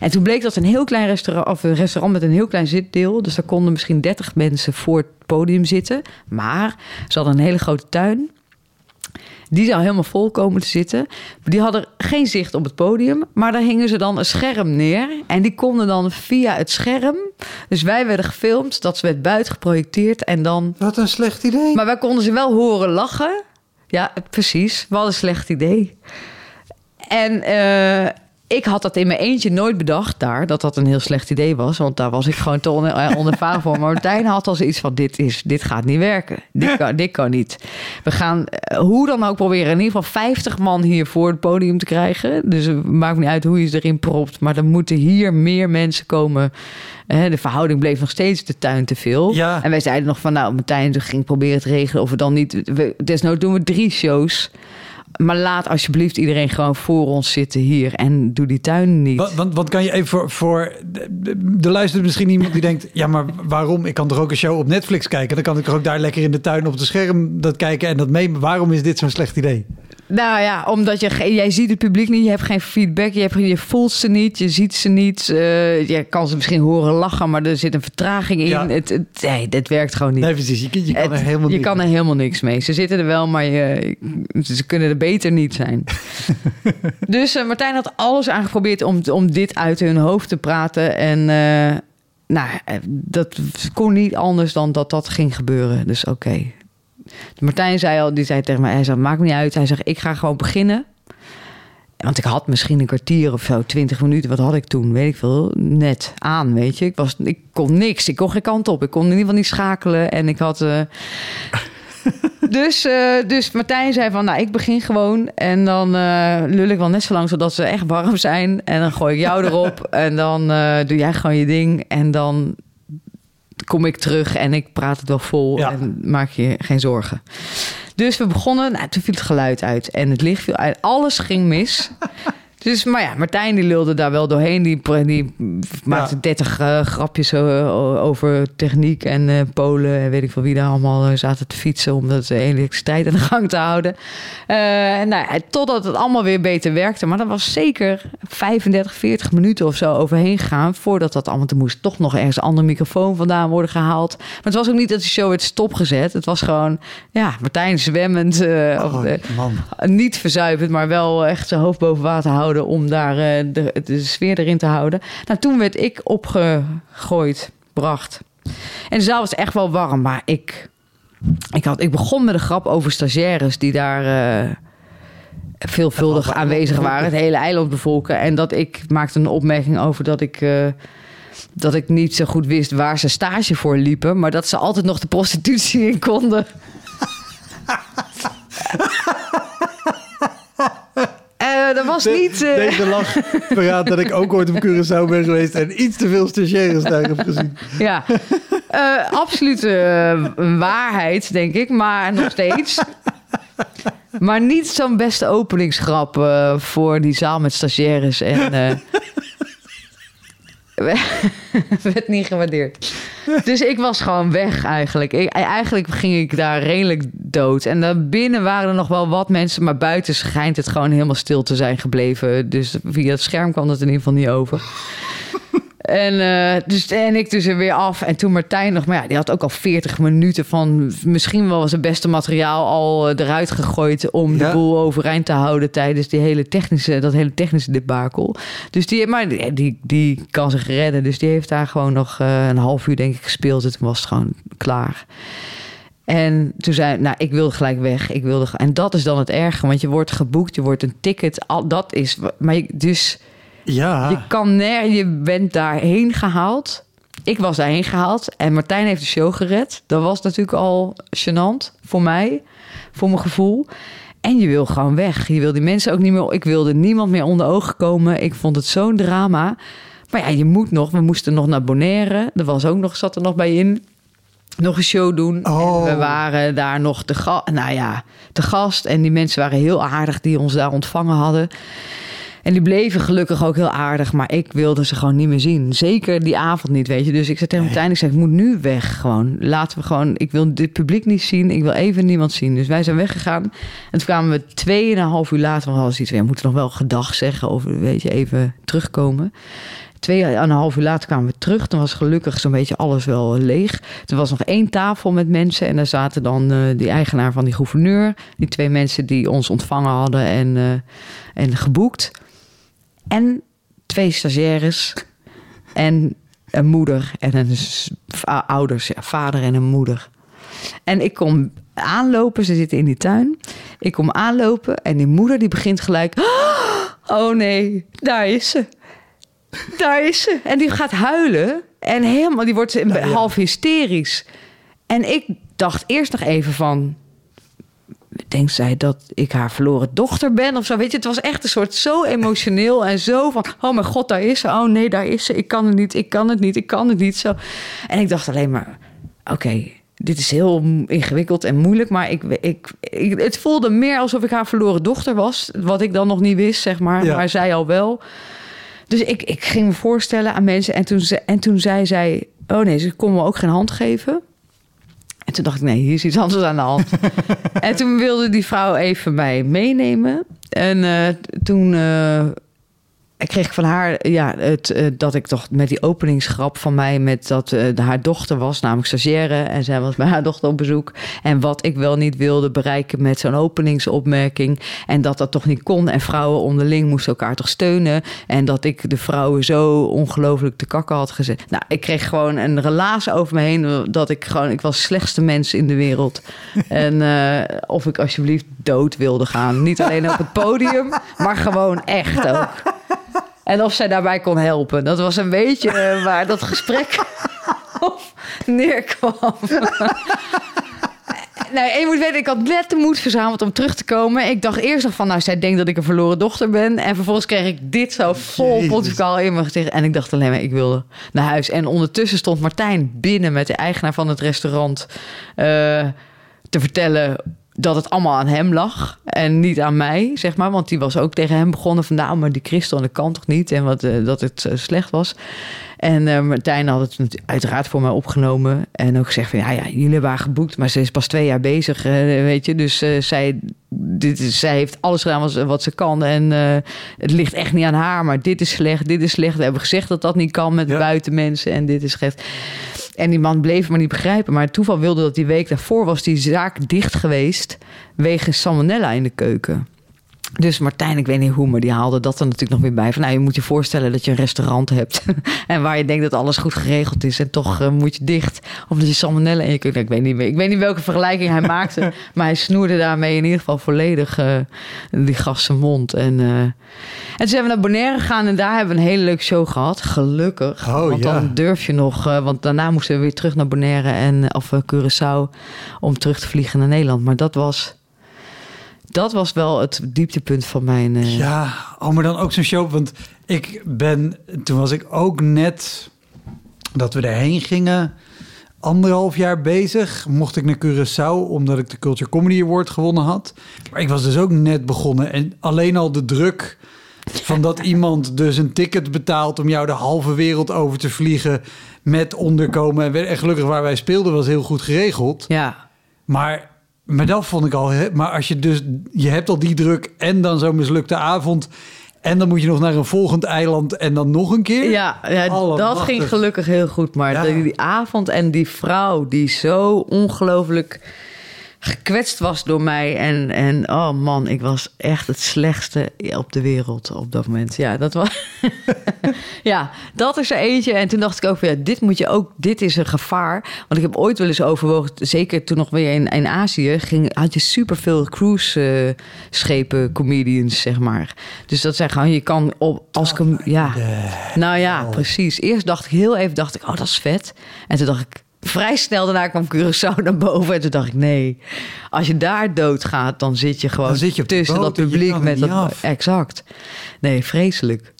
[SPEAKER 2] en toen bleek dat een heel klein restaurant, of een restaurant met een heel klein zitdeel. Dus daar konden misschien 30 mensen voor het podium zitten. Maar ze hadden een hele grote tuin. Die zou helemaal vol komen te zitten. Die hadden geen zicht op het podium. Maar daar hingen ze dan een scherm neer. En die konden dan via het scherm. Dus wij werden gefilmd. Dat werd buiten geprojecteerd. En dan.
[SPEAKER 1] Wat een slecht idee.
[SPEAKER 2] Maar wij konden ze wel horen lachen. Ja, precies. Wat een slecht idee. En eh, ik had dat in mijn eentje nooit bedacht daar, dat dat een heel slecht idee was. Want daar was ik gewoon te on- eh, onervaren voor. Maar Martijn had al zoiets van, dit, is, dit gaat niet werken. Dit kan, dit kan niet. We gaan eh, hoe dan ook proberen in ieder geval 50 man hier voor het podium te krijgen. Dus het maakt niet uit hoe je ze erin propt. Maar er moeten hier meer mensen komen. Eh, de verhouding bleef nog steeds de tuin te veel.
[SPEAKER 1] Ja.
[SPEAKER 2] En wij zeiden nog van, nou, Martijn ging proberen te regelen of we dan niet... We, desnoods doen we drie shows. Maar laat alsjeblieft iedereen gewoon voor ons zitten hier en doe die tuin niet.
[SPEAKER 1] Want, want, want kan je even voor, voor de, de- er luistert misschien iemand die denkt, ja, maar waarom? Ik kan toch ook een show op Netflix kijken? Dan kan ik er ook daar lekker in de tuin op het scherm dat kijken en dat mee. Waarom is dit zo'n slecht idee?
[SPEAKER 2] Nou ja, omdat je, jij ziet het publiek niet, je hebt geen feedback, je, hebt, je voelt ze niet, je ziet ze niet. eh, je kan ze misschien horen lachen, maar er zit een vertraging in.
[SPEAKER 1] Ja.
[SPEAKER 2] Het, het, nee, dat werkt gewoon niet.
[SPEAKER 1] Nee, precies. Je, je kan er helemaal
[SPEAKER 2] je kan er helemaal niks mee. Ze zitten er wel, maar je, ze kunnen er beter niet zijn. dus eh, Martijn had alles aangeprobeerd om, om dit uit hun hoofd te praten. En eh, nou, eh, dat kon niet anders dan dat dat ging gebeuren. Dus oké. Martijn zei al, die zei tegen mij, hij zei, maakt me niet uit. Hij zegt, ik ga gewoon beginnen. Want ik had misschien een kwartier of zo, twintig minuten. Wat had ik toen? Weet ik veel. Net aan, weet je. Ik, was, ik kon niks. Ik kon geen kant op. Ik kon in ieder geval niet schakelen. En ik had... dus, eh, dus Martijn zei van, nou, ik begin gewoon. En dan eh, lul ik wel net zo lang, zodat ze echt warm zijn. En dan gooi ik jou erop. En dan eh, doe jij gewoon je ding. En dan kom ik terug en ik praat het wel vol.
[SPEAKER 1] Ja.
[SPEAKER 2] En maak je geen zorgen. Dus we begonnen. Nou, toen viel het geluid uit. En het licht viel uit. Alles ging mis. Dus, maar ja, Martijn die lulde daar wel doorheen. Die, die maakte
[SPEAKER 1] Ja.
[SPEAKER 2] 30 eh, grapjes eh, over techniek en eh, Polen. En weet ik veel wie daar allemaal zaten te fietsen... om dat elektriciteit aan de gang te houden. En nou, ja, totdat het allemaal weer beter werkte. Maar dat was zeker 35, 40 minuten of zo overheen gegaan... voordat dat allemaal... Er moest toch nog ergens een andere microfoon vandaan worden gehaald. Maar het was ook niet dat de show werd stopgezet. Het was gewoon, ja, Martijn zwemmend...
[SPEAKER 1] Oh, man.
[SPEAKER 2] niet verzuipend, maar wel echt zijn hoofd boven water houden om daar eh, de, de sfeer erin te houden. Nou, toen werd ik opgegooid, bracht. En de zaal was echt wel warm, maar ik ik, had, ik begon met een grap over stagiaires die daar eh, veelvuldig aanwezig waren. Het hele eiland bevolken. En dat ik maakte een opmerking over dat ik... eh, dat ik niet zo goed wist waar ze stage voor liepen, maar dat ze altijd nog de prostitutie in konden. Dat was niet. eh,
[SPEAKER 1] Deze lach verraadt dat ik ook ooit op Curaçao ben geweest en iets te veel stagiaires daar heb gezien.
[SPEAKER 2] Ja, Eh absoluut eh, waarheid, denk ik, maar nog steeds. Maar niet zo'n beste openingsgrap voor die zaal met stagiaires. En werd niet gewaardeerd. Dus ik was gewoon weg eigenlijk. Ik, eigenlijk ging ik daar redelijk dood. En daar binnen waren er nog wel wat mensen, maar buiten schijnt het gewoon helemaal stil te zijn gebleven. Dus via het scherm kwam het in ieder geval niet over. En, eh, dus, en ik dus er weer af. En toen Martijn nog... Maar ja, die had ook al 40 minuten van... Misschien wel zijn beste materiaal al eh, eruit gegooid... om de boel overeind te houden tijdens die hele technische, dat hele technische debakel. Dus die, maar die, die, die kan zich redden. Dus die heeft daar gewoon nog eh, een half uur denk ik gespeeld. En toen was het gewoon klaar. En toen zei nou, ik wilde gelijk weg. Ik wilde, en dat is dan het erge, want je wordt geboekt, je wordt een ticket. Al, dat is, maar je, dus
[SPEAKER 1] Ja,
[SPEAKER 2] je kan ner, je bent daarheen gehaald. Ik was daarheen gehaald en Martijn heeft de show gered. Dat was natuurlijk al gênant voor mij, voor mijn gevoel. En je wil gewoon weg. Je wil die mensen ook niet meer. Ik wilde niemand meer onder ogen komen. Ik vond het zo'n drama. Maar ja, je moet nog. We moesten nog naar Bonaire. Er was ook nog, zat er nog bij in. Nog een show doen.
[SPEAKER 1] Oh.
[SPEAKER 2] En we waren daar nog te, nou ja, te gast. En die mensen waren heel aardig die ons daar ontvangen hadden. En die bleven gelukkig ook heel aardig, maar ik wilde ze gewoon niet meer zien. Zeker die avond niet, weet je. Dus ik zei tegen Martijn, ik zei, ik moet nu weg gewoon. Laten we gewoon, ik wil dit publiek niet zien. Ik wil even niemand zien. Dus wij zijn weggegaan. En toen kwamen we tweeënhalf uur later, want we hadden ja, we moeten nog wel gedag zeggen over, weet je, even terugkomen. Twee en een half uur later kwamen we terug. Toen was gelukkig zo'n beetje alles wel leeg. Er was nog één tafel met mensen. En daar zaten dan eh die eigenaar van die gouverneur. Die twee mensen die ons ontvangen hadden en, eh, en geboekt. En twee stagiaires. En een moeder en een ouders. Vader en een moeder. En ik kom aanlopen. Ze zitten in die tuin. Ik kom aanlopen. En die moeder die begint gelijk... Oh nee, daar is ze. Daar is ze. En die gaat huilen. En helemaal, die wordt een- half hysterisch. En ik dacht eerst nog even van... Denkt zij dat ik haar verloren dochter ben of zo? Weet je, het was echt een soort zo emotioneel en zo van... Oh mijn god, daar is ze. Oh nee, daar is ze. Ik kan het niet, ik kan het niet, ik kan het niet. Zo. En ik dacht alleen maar... Oké, dit is heel ingewikkeld en moeilijk... maar ik, ik, ik, het voelde meer alsof ik haar verloren dochter was. Wat ik dan nog niet wist, zeg maar.
[SPEAKER 1] Ja.
[SPEAKER 2] Maar zij al wel. Dus ik, ik ging me voorstellen aan mensen. En toen, ze, en toen zei zij... Oh nee, ze kon me ook geen hand geven. En toen dacht ik, nee, hier is iets anders aan de hand. en toen wilde die vrouw even mij meenemen. En eh, toen eh, kreeg ik van haar ja, het, eh, dat ik toch met die openingsgrap van mij... met dat eh, haar dochter was, namelijk stagiaire... en zij was bij haar dochter op bezoek. En wat ik wel niet wilde bereiken met zo'n openingsopmerking... en dat dat toch niet kon. En vrouwen onderling moesten elkaar toch steunen. En dat ik de vrouwen zo ongelooflijk te kakken had gezet. Nou, ik kreeg gewoon een relaas over me heen... dat ik gewoon... Ik was de slechtste mens in de wereld. en eh, of ik alsjeblieft dood wilde gaan. Niet alleen op het podium, maar gewoon echt ook. En of zij daarbij kon helpen. Dat was een beetje waar dat gesprek op neerkwam. nou, en je moet weten, ik had net de moed verzameld om terug te komen. Ik dacht eerst nog van, nou, zij denkt dat ik een verloren dochter ben. En vervolgens kreeg ik dit zo vol pontificaal in mijn gezicht. En ik dacht alleen maar, ik wilde naar huis. En ondertussen stond Martijn binnen met de eigenaar van het restaurant... eh, te vertellen dat het allemaal aan hem lag en niet aan mij, zeg maar. Want die was ook tegen hem begonnen van... nou, maar die Christel, dat kan toch niet? En wat, eh, dat het eh, slecht was. En eh, Martijn had het uiteraard voor mij opgenomen. En ook gezegd van, ja, ja, jullie hebben haar geboekt... maar ze is pas twee jaar bezig, weet je. Dus zij, dit is, zij heeft alles gedaan wat, ze- wat ze kan. En het ligt echt niet aan haar, maar dit is slecht, dit is slecht. We hebben gezegd dat dat niet kan met
[SPEAKER 1] Ja.
[SPEAKER 2] buitenmensen en dit is slecht. En die man bleef maar niet begrijpen. Maar het toeval wilde dat die week daarvoor was die zaak dicht geweest... wegens salmonella in de keuken. Dus Martijn, ik weet niet hoe, maar die haalde dat er natuurlijk nog weer bij. Van, nou, je moet je voorstellen dat je een restaurant hebt. en waar je denkt dat alles goed geregeld is. En toch uh, moet je dicht. Of dat je salmonella in je kunt. Ik weet niet meer. Ik weet niet welke vergelijking hij maakte. maar hij snoerde daarmee in ieder geval volledig uh, die gasten mond. En, uh, en toen zijn we naar Bonaire gegaan. En daar hebben we een hele leuke show gehad. Gelukkig.
[SPEAKER 1] Oh,
[SPEAKER 2] want
[SPEAKER 1] ja.
[SPEAKER 2] dan durf je nog. want daarna moesten we weer terug naar Bonaire en, of Curaçao. Om terug te vliegen naar Nederland. Maar dat was dat was wel het dieptepunt van mijn. Uh...
[SPEAKER 1] Ja, oh, maar dan ook zo'n show. Want ik ben. Toen was ik ook net. Dat we erheen gingen. Anderhalf jaar bezig. Mocht ik naar Curaçao. Omdat ik de Culture Comedy Award gewonnen had. Maar ik was dus ook net begonnen. En alleen al de druk. Van dat iemand dus een ticket betaalt om jou de halve wereld over te vliegen. Met onderkomen. En gelukkig waar wij speelden was heel goed geregeld.
[SPEAKER 2] Ja.
[SPEAKER 1] Maar maar dat vond ik al. Maar als je dus. Je hebt al die druk en dan zo'n mislukte avond. En dan moet je nog naar een volgend eiland en dan nog een keer.
[SPEAKER 2] Ja, ja dat ging gelukkig heel goed. Maar ja. die, die avond en die vrouw die zo ongelooflijk gekwetst was door mij. En, en oh man, ik was echt het slechtste op de wereld op dat moment. Ja, dat was. ja, dat is er eentje. En toen dacht ik ook, ja, dit moet je ook, dit is een gevaar. Want ik heb ooit wel eens overwogen, zeker toen nog weer in, in Azië, ging, had je superveel cruise uh, schepen, comedians, zeg maar. Dus dat zijn gewoon, je kan op als com- ja. Nou ja, precies. Eerst dacht ik heel even, dacht ik, oh, dat is vet. En toen dacht ik, vrij snel daarna kwam Curaçao naar boven. En toen dacht ik, nee, als je daar doodgaat, dan zit je gewoon
[SPEAKER 1] zit je
[SPEAKER 2] tussen dat publiek met dat. Af. Exact. Nee, vreselijk.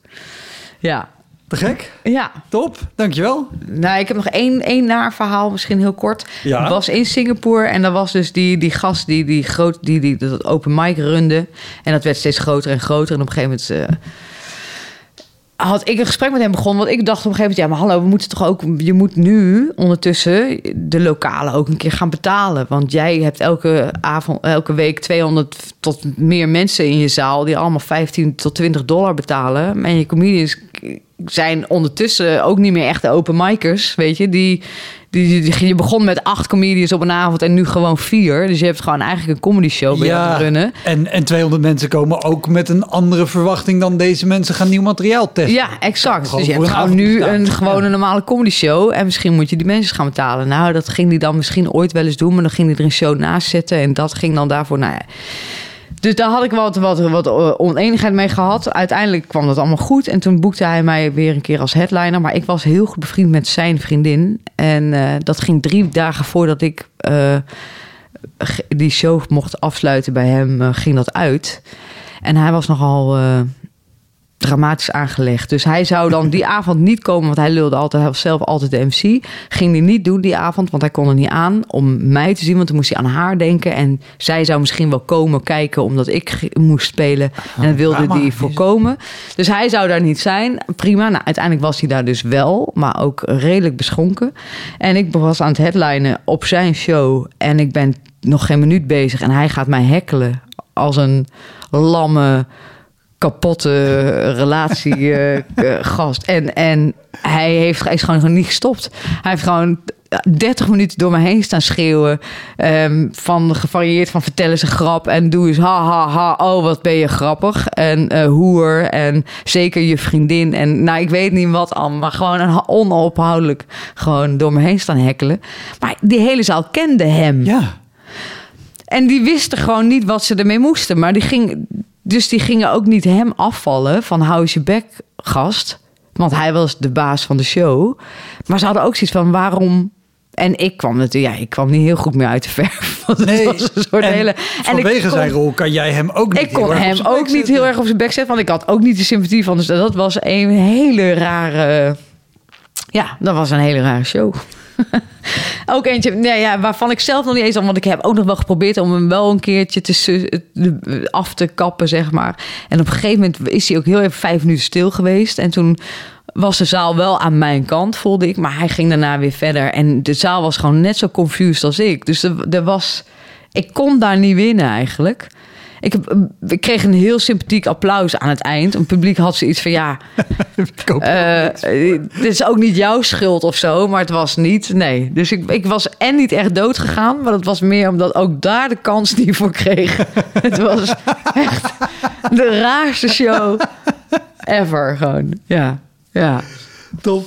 [SPEAKER 2] Ja.
[SPEAKER 1] Te gek?
[SPEAKER 2] Ja.
[SPEAKER 1] Top, dankjewel.
[SPEAKER 2] Nou, ik heb nog één, één naar verhaal, misschien heel kort.
[SPEAKER 1] Ja.
[SPEAKER 2] Ik was in Singapore en dat was dus die, die gast die, die, groot, die, die dat open mic runde. En dat werd steeds groter en groter. En op een gegeven moment... Uh, had ik een gesprek met hem begonnen. Want ik dacht op een gegeven moment, ja, maar hallo, we moeten toch ook. Je moet nu ondertussen de lokale ook een keer gaan betalen. Want jij hebt elke avond, elke week 200 tot meer mensen in je zaal die allemaal 15 tot 20 dollar betalen. En je comedians zijn ondertussen ook niet meer echte open micers, weet je, die. Die, die, je begon met acht comedians op een avond en nu gewoon vier. Dus je hebt gewoon eigenlijk een comedy show bij
[SPEAKER 1] ja,
[SPEAKER 2] te runnen.
[SPEAKER 1] En, en 200 mensen komen ook met een andere verwachting dan deze mensen gaan nieuw materiaal testen.
[SPEAKER 2] Ja, exact. Dus je hebt gewoon nu
[SPEAKER 1] bestaan.
[SPEAKER 2] een gewoon een normale comedy show. En misschien moet je die mensen gaan betalen. Nou, dat ging hij dan misschien ooit wel eens doen. Maar dan ging hij er een show naast zetten. En dat ging dan daarvoor, nou ja. Dus daar had ik wat, wat, wat oneenigheid mee gehad. Uiteindelijk kwam dat allemaal goed. En toen boekte hij mij weer een keer als headliner. Maar ik was heel goed bevriend met zijn vriendin. En uh, dat ging drie dagen voordat ik uh, die show mocht afsluiten bij hem, ging dat uit. En hij was nogal dramatisch aangelegd. Dus hij zou dan die avond niet komen, want hij lulde altijd, hij was zelf altijd de MC. Ging hij niet doen die avond, want hij kon er niet aan om mij te zien, want dan moest hij aan haar denken. En zij zou misschien wel komen kijken, omdat ik moest spelen. En dat wilde hij voorkomen. Dus hij zou daar niet zijn. Prima. Nou, uiteindelijk was hij daar dus wel, maar ook redelijk beschonken. En ik was aan het headlinen op zijn show. En ik ben nog geen minuut bezig. En hij gaat mij hekkelen als een lamme kapotte relatie uh, gast. En, en hij, heeft, hij is gewoon, gewoon niet gestopt. Hij heeft gewoon 30 minuten door me heen staan schreeuwen. Um, van gevarieerd van vertel eens een grap. En doe eens ha ha ha. Oh, wat ben je grappig. En uh, hoer. En zeker je vriendin. En nou, ik weet niet wat allemaal. Maar gewoon een onophoudelijk gewoon door me heen staan hekkelen. Maar die hele zaal kende hem.
[SPEAKER 1] Ja.
[SPEAKER 2] En die wisten gewoon niet wat ze ermee moesten. Maar die ging... Dus die gingen ook niet hem afvallen van hou je bek, gast. Want hij was de baas van de show. Maar ze hadden ook zoiets van waarom... En ik kwam natuurlijk, ja, ik kwam niet heel goed meer uit de verf. Want
[SPEAKER 1] nee,
[SPEAKER 2] het was een soort
[SPEAKER 1] en
[SPEAKER 2] hele.
[SPEAKER 1] En vanwege kon, zijn rol kan jij hem ook niet.
[SPEAKER 2] Ik kon hem ook niet heel erg op zijn bek zetten, want ik had ook niet de sympathie van. Dus dat was een hele rare. Ja, dat was een hele rare show. ook eentje nee, ja, waarvan ik zelf nog niet eens al... want ik heb ook nog wel geprobeerd om hem wel een keertje te, af te kappen, zeg maar. En op een gegeven moment is hij ook heel even vijf minuten stil geweest. En toen was de zaal wel aan mijn kant, voelde ik. Maar hij ging daarna weer verder. En de zaal was gewoon net zo confused als ik. Dus er was... Ik kon daar niet winnen eigenlijk. Ik, heb, ik kreeg een heel sympathiek applaus aan het eind. Een publiek had zoiets van ja. uh, dit is ook niet jouw schuld of zo, maar het was niet. Nee. Dus ik, ik was en niet echt dood gegaan, maar dat was meer omdat ook daar de kans niet voor kreeg. het was echt. De raarste show ever gewoon. Ja, ja.
[SPEAKER 1] Top.